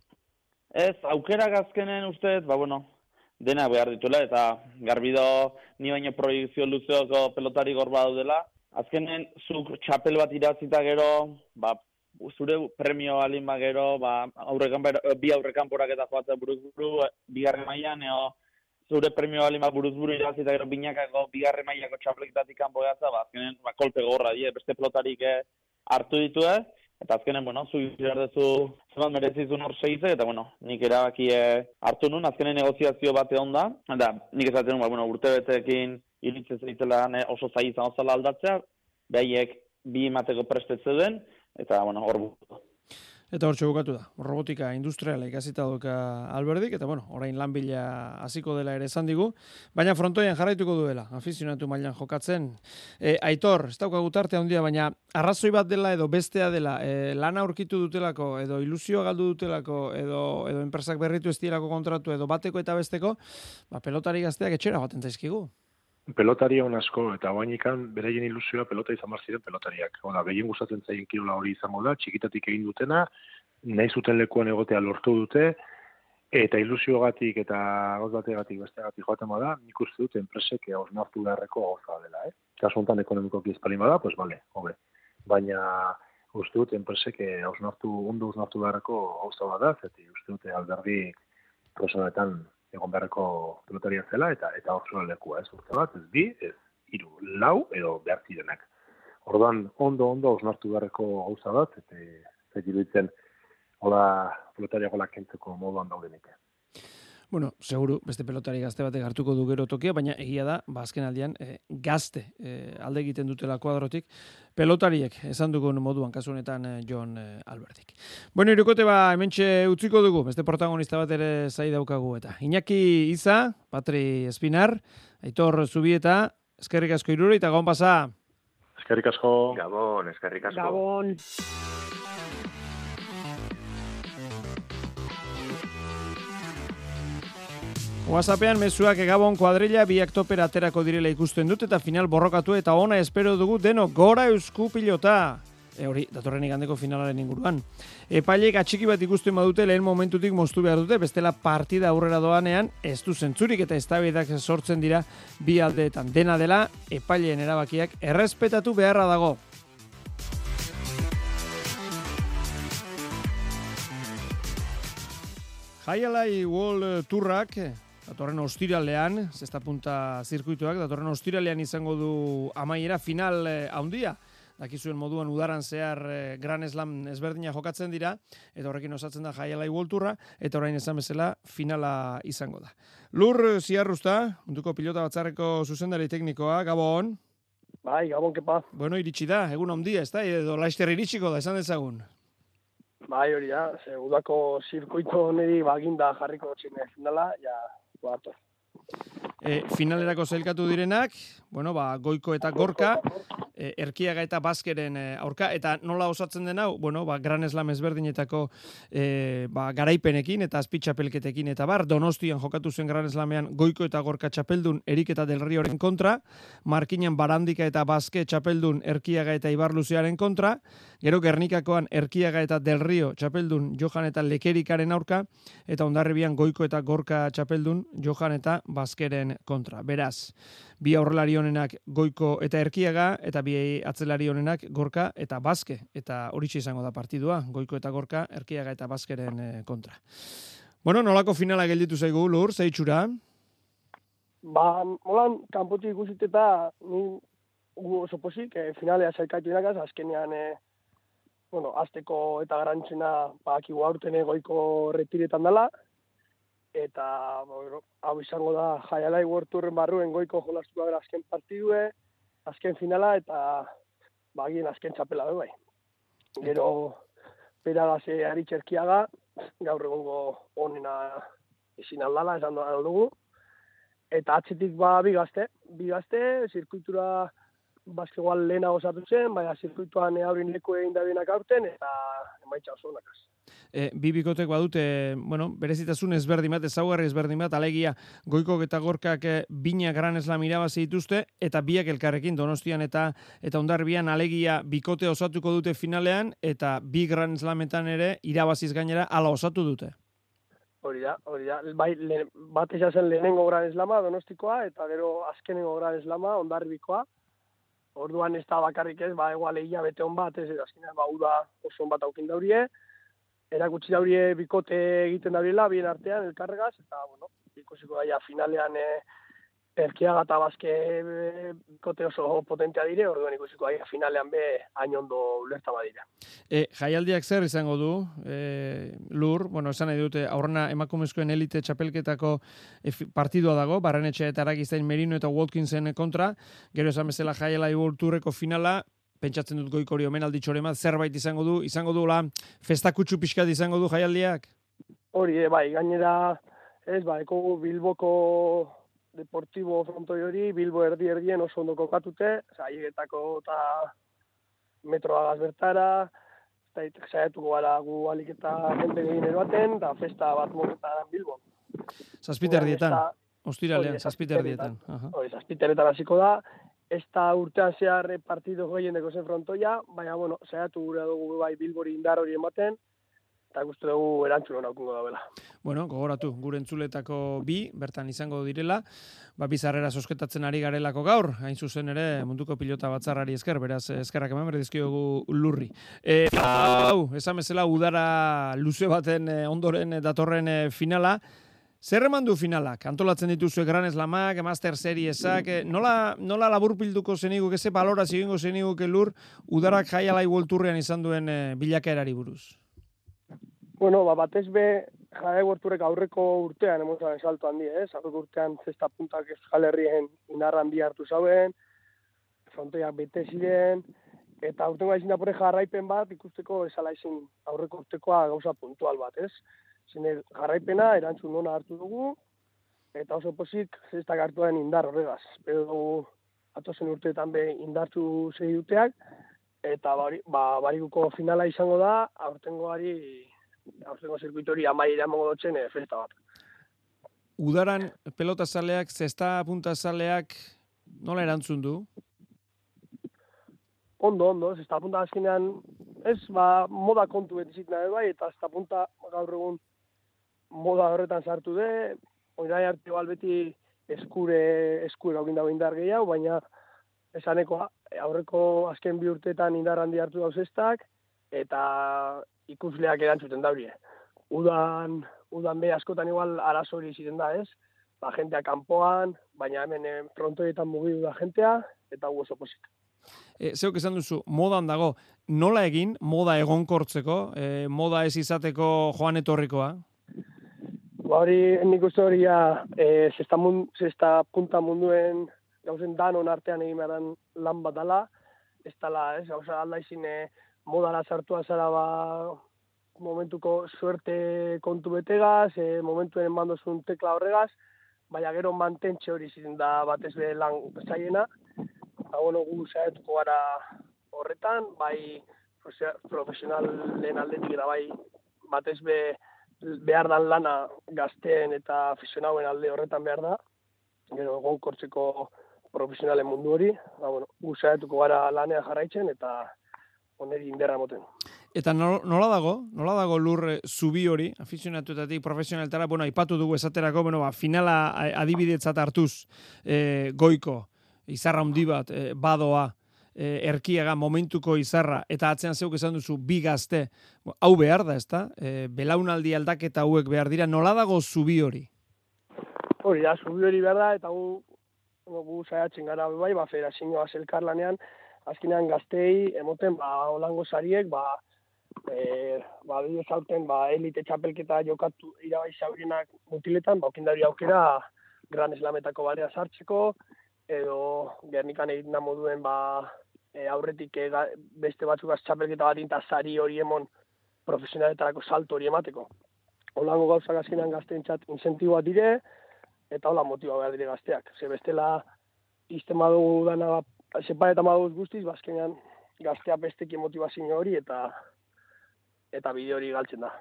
Ez, aukera gazkenen ustez, ba bueno, dena behar dituela, eta garbido ni baino proiektzio luzeoko pelotari gorba daudela. Azkenen, zuk txapel bat irazita gero, ba, zure premio alin gero, ba, aurrekan, bi aurrekan porak eta joatzen buruz buru, bigarren mailan eo, zure premio alin buruz buru irazi eta gero binakako bigarren mailako txapleketatik kanpo gatza, ba, azkenen, ba, kolpe gorra, die, beste plotarik eh, hartu ditu eh? eta azkenen, bueno, zu irardezu, zebat merezizun hor seize, eta, bueno, nik erabaki eh, hartu nun, azkenen negoziazio bate onda, eta nik esaten nun, ba, bueno, urte betekin iritzen zeitela oso zai izan ozala aldatzea, behiek bi emateko prestetze den, eta, bueno, hor Eta hor bukatu da, robotika industriala ikasita duka alberdik, eta bueno, orain lanbila hasiko dela ere esan digu, baina frontoian jarraituko duela, afizionatu mailan jokatzen. E, aitor, ez daukagu tarte handia, baina arrazoi bat dela edo bestea dela, e, lana aurkitu dutelako, edo ilusio galdu dutelako, edo, edo enpresak berritu ez kontratu, edo bateko eta besteko, ba, pelotari gazteak etxera baten zaizkigu pelotari on asko eta bainikan bereien ilusioa pelota izan bar ziren pelotariak. Oda, gehien gustatzen zaien kirola hori izango da, txikitatik egin dutena, nahi zuten lekuan egotea lortu dute, eta ilusiogatik eta gauz bategatik bestegatik joaten bada, nik uste dut enpresek osnartu beharreko gauza dela, eh? Kasu honetan ekonomikoki ezpalin bada, pues bale, hobe. Baina uste dut enpresek osnartu, ondo osnartu beharreko gauza bada, zeti uste dut alderdi personetan egon beharreko pilotaria zela, eta eta zuen lekua, ez urte bat, ez bi, ez hiru lau, edo behar zirenak. Ordan ondo, ondo, osnartu beharreko gauza bat, eta ez diruditzen, hola, pilotaria gola kentzeko moduan daudenik. Bueno, seguru, beste pelotari gazte batek hartuko du gero tokia, baina egia da, ba, azken aldian, e, gazte e, alde egiten dutela kuadrotik, pelotariek esan dugun moduan, kasu honetan e, John e, Albertik. Bueno, irukote ba, hementxe utziko dugu, beste protagonista bat ere zai daukagu, eta Iñaki Iza, Patri Espinar, Aitor Zubieta, eskerrik asko irure, eta gaun pasa. Eskerrik asko. Gabon, eskerrik asko. Gabon. WhatsAppean mezuak egabon kuadrilla biak topera aterako direla ikusten dut eta final borrokatu eta ona espero dugu deno gora eusku pilota. e, hori datorren igandeko finalaren inguruan. Epailek atxiki bat ikusten badute lehen momentutik moztu behar dute, bestela partida aurrera doanean, ez du zentzurik eta eztabaidak sortzen dira bi aldeetan. Dena dela, epaileen erabakiak errespetatu beharra dago. Jaialai World Tourrak datorren ostiralean, zesta punta zirkuituak, datorren ostiralean izango du amaiera final eh, handia. Dakizuen moduan udaran zehar eh, Gran Slam ezberdina jokatzen dira, eta horrekin osatzen da Jaialai World Tourra, eta orain esan bezala finala izango da. Lur Ziarruzta, munduko pilota batzarreko zuzendari teknikoa, Gabon. Bai, Gabon, kepa. Bueno, iritsi da, egun handia, ez da, edo laister iritsiko da, esan dezagun. Bai, hori da, ze udako zirkuito niri baginda jarriko txine finala, ja, guapa. E, finalerako zailkatu direnak, bueno, ba, goiko eta gorka, e, erkiaga eta baskeren e, aurka, eta nola osatzen den hau, bueno, ba, gran eslam ezberdinetako e, ba, garaipenekin eta azpitxapelketekin eta bar, donostian jokatu zen gran eslamean goiko eta gorka txapeldun erik eta del rioren kontra, markinen barandika eta baske txapeldun erkiaga eta ibarluzearen kontra, gero gernikakoan erkiaga eta del rio txapeldun johan eta lekerikaren aurka, eta ondarribian goiko eta gorka txapeldun johan eta baskeren kontra. Beraz, bi aurrelari honenak goiko eta erkiaga, eta bi atzelari honenak gorka eta baske. Eta hori izango da partidua, goiko eta gorka, erkiaga eta baskeren eh, kontra. Bueno, nolako finala gelditu zaigu, lur, zeitxura? Ba, molan, kanpotik ikusit eta ni gu oso posik, eh, finalea zailkatu inakaz, azkenean, eh, bueno, azteko eta garantzena, ba, akigu aurten goiko retiretan dela, eta bueno, hau izango da jaialai World barruen goiko jolastu gara azken partidue, azken finala eta bagien azken txapela bai. Gero pera da ze aritxerkiaga, gaur egongo onena ezin aldala, esan da dugu. Eta atzitik ba bi gazte, bi gazte, zirkuitura baskegoan lehena osatu zen, baina zirkuituan aurin leku egin da aurten, eta emaitza oso nakaz e, bi bikotek badute, bueno, berezitasun ezberdin bat, ezaugarri ezberdin bat, alegia goiko eta gorkak e, bina gran eslam irabazi dituzte, eta biak elkarrekin donostian eta eta ondarbian alegia bikote osatuko dute finalean, eta bi gran eslametan ere irabaziz gainera ala osatu dute. Hori da, hori da. Bai, le, bat zen lehenengo gran eslama donostikoa, eta gero azkenengo gran eslama ondarbikoa. Orduan ez da bakarrik ez, ba, egual egia bete hon bat, ez, azkenean ba, uda oso hon bat aukin daurie erakutsi daurie bikote egiten dauriela, bien artean, elkarregaz, eta, bueno, ikusiko daia finalean e, erkiaga eta bazke e, bikote oso potentea dire, orduan ikusiko daia finalean be hain ondo ulerta badira. E, jaialdiak zer izango du, e, lur, bueno, esan nahi dute, aurrena emakumezkoen elite txapelketako e, partidua dago, barrenetxe eta aragizain Merino eta Watkinsen kontra, gero esan bezala jaialai turreko finala, pentsatzen dut goiko hori omen alditxore zerbait izango du, izango du la festakutsu pixkat izango du jaialdiak? Hori, e, bai, gainera, ez, ba, eko Bilboko deportibo frontoi hori, Bilbo erdi erdien oso ondo kokatute, zaiegetako eta metroa bertara, eta zaiatuko gara gu alik eta jente egin eroaten, eta festa bat momentan Bilbon. Zazpiter dietan, ostiralean, zazpiter dietan. Hori, zazpiter hasiko da, ez da urtean zehar partido goien deko zen frontoia, baina, bueno, zehatu gure dugu bai bilbori indar hori ematen, eta guztu dugu erantzun hona da bela. Bueno, gogoratu, gure entzuletako bi, bertan izango direla, ba, bizarrera sosketatzen ari garelako gaur, hain zuzen ere munduko pilota batzarrari esker, beraz, eskerrak eman berdizkiogu lurri. E, hau, esan bezala, udara luze baten eh, ondoren eh, datorren eh, finala, Zer eman du finalak? Antolatzen dituzue Gran Eslamak, Master Seriesak, eh, nola, nola labur pilduko zenigu, eze balora zigingo zenigu lur, udarak jaialai volturrean izan duen e, bilakaerari buruz? Bueno, ba, batez be, jaialai volturrek aurreko urtean, emozan esalto handi, ez? Aurreko urtean zesta puntak ez jalerrien inarran bi hartu zauen, frontoiak bete ziren, eta urtengo aizin dapore jarraipen bat, ikusteko esala aurreko urtekoa gauza puntual bat, ez? Zene, jarraipena, erantzun nona hartu dugu, eta oso posik zestak hartuaren indar horregaz. Pero dugu, atozen urteetan be indartu zei duteak, eta bari, ba, barikuko finala izango da, aurtengoari, aurtengo zirkuitori amai iramongo dotzen e, festa bat. Udaran pelota zaleak, zesta punta zaleak, nola erantzun du? ondo, ondo, da punta azkenean, ez, ba, moda kontu beti zitna bai, eta da punta gaur egun moda horretan sartu de, oinai arte bal beti eskure, eskure hau gindago indar gehiago, baina esanekoa, aurreko azken bi urteetan indar handi hartu dauz estak, eta ikusleak erantzuten daurie. Udan, udan be askotan igual arazo hori ziren da, ez? Ba, jentea kanpoan, baina hemen eh, frontoietan mugidu da jentea, eta gu oso posik. E, zeuk esan duzu, modan dago, nola egin, moda egonkortzeko, e, moda ez izateko joan etorrikoa? Ba hori, nik uste hori ja, e, zesta, zesta punta munduen gauzen danon artean egin behar lan bat dala, ez dala, ez, gauza alda izin e, modara sartua zara ba, momentuko suerte kontu betegaz, e, momentuen mandozun tekla horregaz, baina gero mantentxe hori ziren da batez be lan zaiena, ba, bueno, gu zaituko gara horretan, bai profesionalen aldetik da bai batez be behar dan lana gazteen eta aficionauen alde horretan behar da, gero gonkortzeko profesionalen mundu hori, ba, bueno, gu zaituko gara lanean jarraitzen eta oneri inderra moten. Eta nola dago, nola dago lur e, zubi hori, afizionatuetatik profesionaltara, bueno, aipatu dugu esaterako, bueno, ba, finala adibidetzat hartuz e, goiko, izarra handi bat, e, badoa, e, erkiaga momentuko izarra, eta atzean zeuk esan duzu, bi gazte, hau behar da, ezta? E, belaunaldi aldaketa hauek behar dira, nola dago zubi hori? Hori da, zubi hori behar da, eta gu, gu zaiatzen gara bai, ba, fera zinua zelkar lanean, azkenean gaztei, emoten, ba, holango sariek, ba, e, ba, bide zauten, ba, elite txapelketa jokatu irabai zaurinak mutiletan, ba, okindari aukera gran eslametako barea sartzeko, edo gernikan egin da moduen, ba, e, aurretik e, beste batzuk txapelketa bat inta zari hori emon profesionaletarako salto hori emateko. Olango gauzak azkenean gazten txat incentiboa dire, eta hola motiba behar dire gazteak. Ze bestela, iztema dugu dana, sepa eta maduz guztiz, bazkenean gaztea besteki motivazio hori, eta eta bideo hori galtzen da.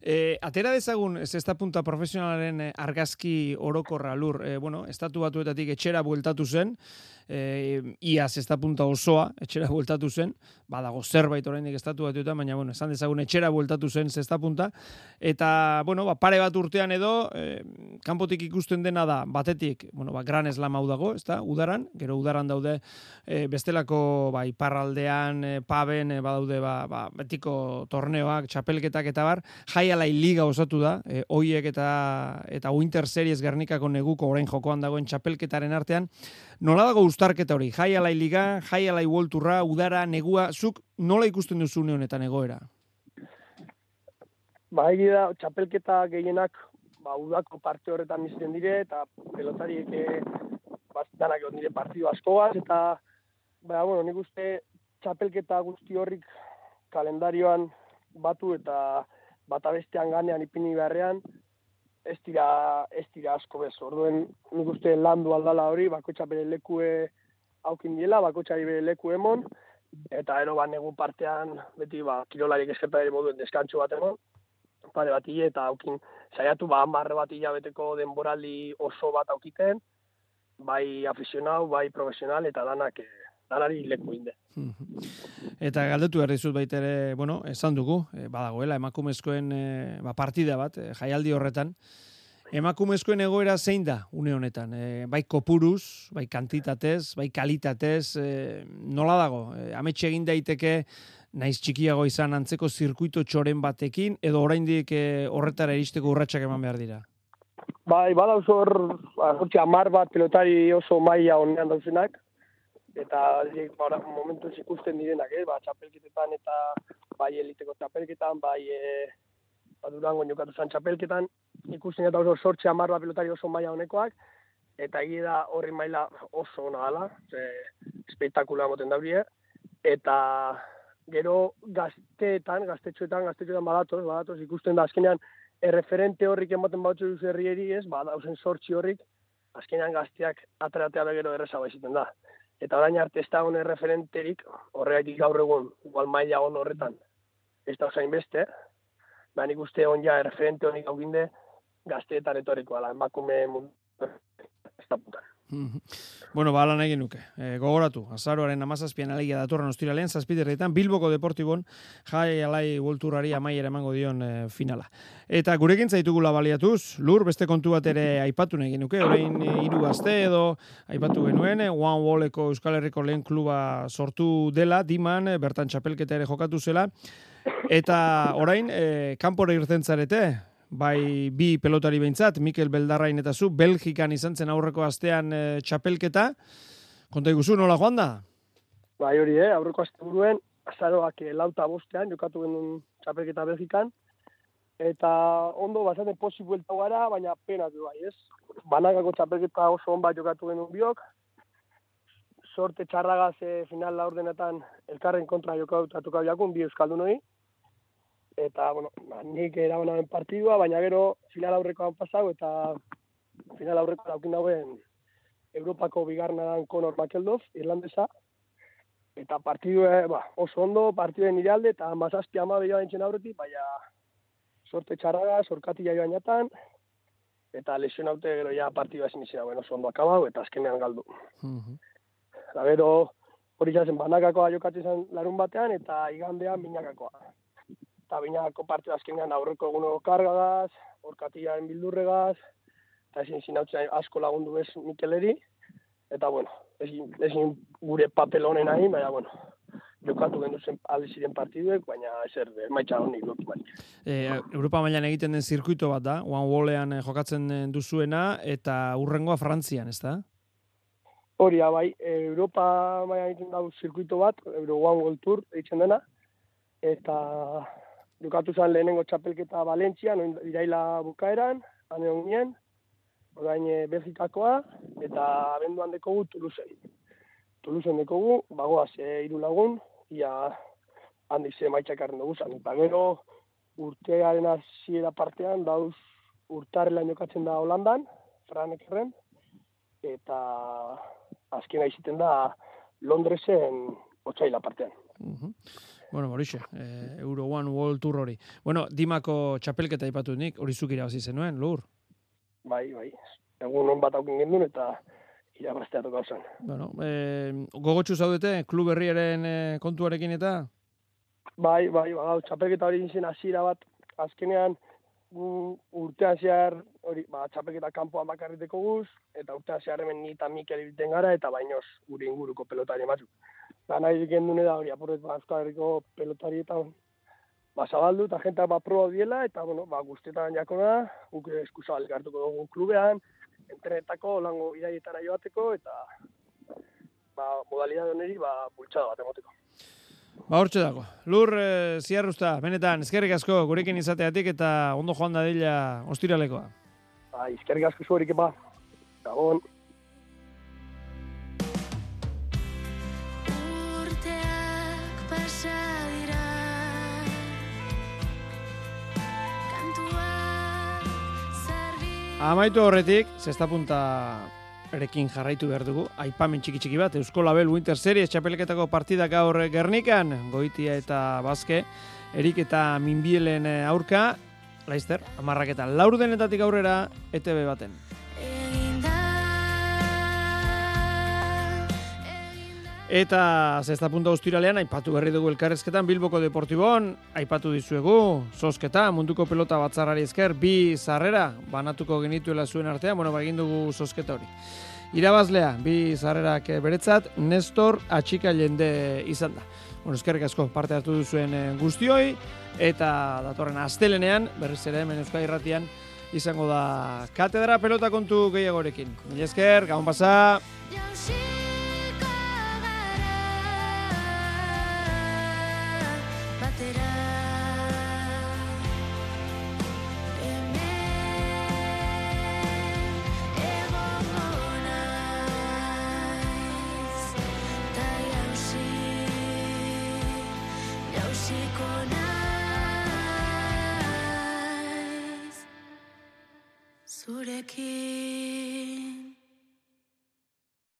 e, atera dezagun, ez ez punta profesionalaren argazki orokorra lur, e, bueno, estatu batuetatik etxera bueltatu zen, e, iaz ez punta osoa, etxera bueltatu zen, badago zerbait oraindik estatu batuetan, baina, bueno, esan dezagun etxera bueltatu zen zesta punta, eta, bueno, ba, pare bat urtean edo, e, kanpotik ikusten dena da, batetik, bueno, ba, gran eslam hau dago, ez udaran, gero udaran daude, e, bestelako, ba, iparraldean, e, paben, e, badaude, ba, ba, betiko torneoak, txapelketak eta bar, jaialai liga osatu da, e, oiek eta eta Winter Series Gernikako neguko orain jokoan dagoen txapelketaren artean, nola dago uztarketa hori, jaialai liga, jaialai volturra, udara, negua, zuk nola ikusten duzu honetan egoera? Ba, da, txapelketa gehienak ba, udako parte horretan izten dire, eta pelotariek e, danak egon dire partidu askoaz, eta ba, bueno, nik uste txapelketa guzti horrik kalendarioan batu eta bata bestean ganean ipini beharrean, ez dira, ez dira asko bez. Orduen, nik uste landu aldala hori, bakotxa bere lekue haukin diela, bakotxa bere leku emon, eta ero ba, negu partean, beti ba, kirolarik eskerta ere moduen deskantxo bat emon, pare bat eta haukin, saiatu ba, amarre bat hilabeteko denboraldi oso bat aukiten, bai afizionau, bai profesional, eta danak, eh, danari leku inde. Eta galdetu behar dizut baita ere, bueno, esan dugu, e, badagoela, emakumezkoen e, ba, partida bat, e, jaialdi horretan, emakumezkoen egoera zein da, une honetan, e, bai kopuruz, bai kantitatez, bai kalitatez, e, nola dago, e, ametxe egin daiteke, naiz txikiago izan antzeko zirkuito txoren batekin, edo oraindik e, horretara iristeko urratsak eman behar dira? Bai, badauz hor, amar bat pelotari oso maila honean dauzenak, eta ba, momentu ikusten direnak, eh? ba, txapelketetan eta bai eliteko txapelketan, bai e, ba, durango jokatu zan txapelketan, ikusten eta oso sortxe amarra pelotari oso maila honekoak, eta egia da horri maila oso ona dala, espektakula moten daurie, eta gero gazteetan, gaztetxoetan, gaztetxoetan badatoz, badatoz, ikusten da azkenean erreferente horrik ematen bautzu duz herrieri ez, ba, dauzen sortxi horrik, azkenean gazteak ateratea begero erreza baiziten da eta orain arte ez da hone referenterik, horregatik gaur egun, igual maila hon horretan, ez da osain beste, ba nik uste hon ja referente honik hau ginde, gazteetan etorikoa, la emakume mundu, ez da putan. Bueno, ba, lan egin nuke. E, gogoratu, azaroaren amazazpian alegia datorren ostiralean, zazpiterretan, Bilboko Deportibon jai alai volturrari amaiera emango dion e, finala. Eta gurekin zaitugula baliatuz, lur, beste kontu bat ere aipatu egin nuke, orain e, hiru gazte edo aipatu genuen, One Walleko Euskal Herriko lehen kluba sortu dela, diman, bertan txapelketa ere jokatu zela, eta orain, e, kanpora irten zarete, bai bi pelotari behintzat, Mikel Beldarrain eta zu, Belgikan izan zen aurreko astean e, txapelketa. Konta iguzu, nola joan da? Bai hori, eh? aurreko aste buruen, azaroak eh, lauta bostean, jokatu genuen txapelketa Belgikan, eta ondo, basane posi buelta gara, baina pena du bai, ez? Banakako txapelketa oso on jokatu genuen biok, sorte txarragaz e, final laurdenetan elkarren kontra jokatu jakun, bi euskaldun hori, eta, bueno, ba, nik erabanaren partidua, baina gero final aurrekoan pasau, eta final aurreko daukin dauen Europako bigarna dan Conor McEldoz, irlandesa, eta partidu ba, oso ondo, partiduen iralde, eta mazazpi ama behar entzen aurretik, baina sorte txarraga, sorkati jaio bainatan, eta lesion haute gero ja partidua ezin izan, bueno, oso ondo akabau, eta azkenean galdu. Mm -hmm. gero, hori jazen banakakoa jokatzen larun batean, eta igandean binakakoa eta binako parte azkenean aurreko eguno kargagaz, orkatiaren bildurregaz, eta ezin zinautzen asko lagundu bez Mikeleri, eta bueno, ezin, ezin gure papel honen nahi, baina bueno, jokatu gendu zen ziren partiduek, baina ezer maitxa honik lotu bai. E, Europa mailan egiten den zirkuito bat da, One Wallean eh, jokatzen duzuena, eta urrengoa Frantzian, ez da? Hori, bai, Europa mailan egiten da zirkuito bat, Euro One World Tour egiten dena, eta jokatu zen lehenengo txapelketa Valentzia, noin iraila bukaeran, hane honien, orain e, Belgikakoa, eta abenduan dekogu Tuluzen. Tuluzen dekogu, bagoaz e, iru lagun, ia handi ze maitxakarren dugu zen. Eta gero urtearen hasiera partean, dauz urtarrela jokatzen da Holandan, Franek erren, eta azkena iziten da Londresen otxaila partean. Uh Bueno, horixe, eh, Euro One World Tour hori. Bueno, Dimako txapelketa ipatu nik, hori zuk irabazi zenuen, lur? Bai, bai. Egun non bat aukin gendun eta irabaztea toka zen. Bueno, eh, gogotxu zaudete, klub herriaren eh, kontuarekin eta? Bai, bai, bai, txapelketa hori zen hasiera bat, azkenean urtean zehar, hori, ba, txapelketa kanpoan bakarriteko guz, eta urtean zehar hemen ni eta Mikel ibiten gara, eta bainoz gure inguruko pelotari batzuk ba, nahi gendune da hori, apurret, ba, Euskal Herriko pelotari eta ba, zabaldu, eta ba, proba diela, eta, bueno, ba, guztietan jako da, guk eskuzabal gartuko dugu klubean, entrenetako, lango iraietara joateko, eta ba, modalidade honeri, ba, bultxada bat emoteko. Ba, hortxe dago. Lur, e, ziarruzta, benetan, eskerrik asko, gurekin izateatik, eta ondo joan da dila ostiralekoa. Ba, eskerrik asko zuerik, ba. Gabon. Amaitu horretik, zesta punta erekin jarraitu behar dugu, aipamen txiki txiki bat, Eusko Label Winter Series txapeleketako partidak gaur Gernikan, goitia eta bazke, erik eta minbielen aurka, laizter, amarrak eta laurdenetatik aurrera, ETB baten. Eta zesta punta ustiralean, aipatu berri dugu elkarrezketan, Bilboko Deportibon, aipatu dizuegu, sosketa, munduko pelota batzarrari ezker, bi zarrera, banatuko genituela zuen artean, bueno, bagin dugu sosketa hori. Irabazlea, bi zarrerak beretzat, Nestor atxika jende izan da. Bueno, eskerrik asko parte hartu duzuen eh, guztioi, eta datorren astelenean, berriz ere hemen euskal irratian, izango da katedra pelota kontu gehiagorekin. Mila esker, gabon pasa! key.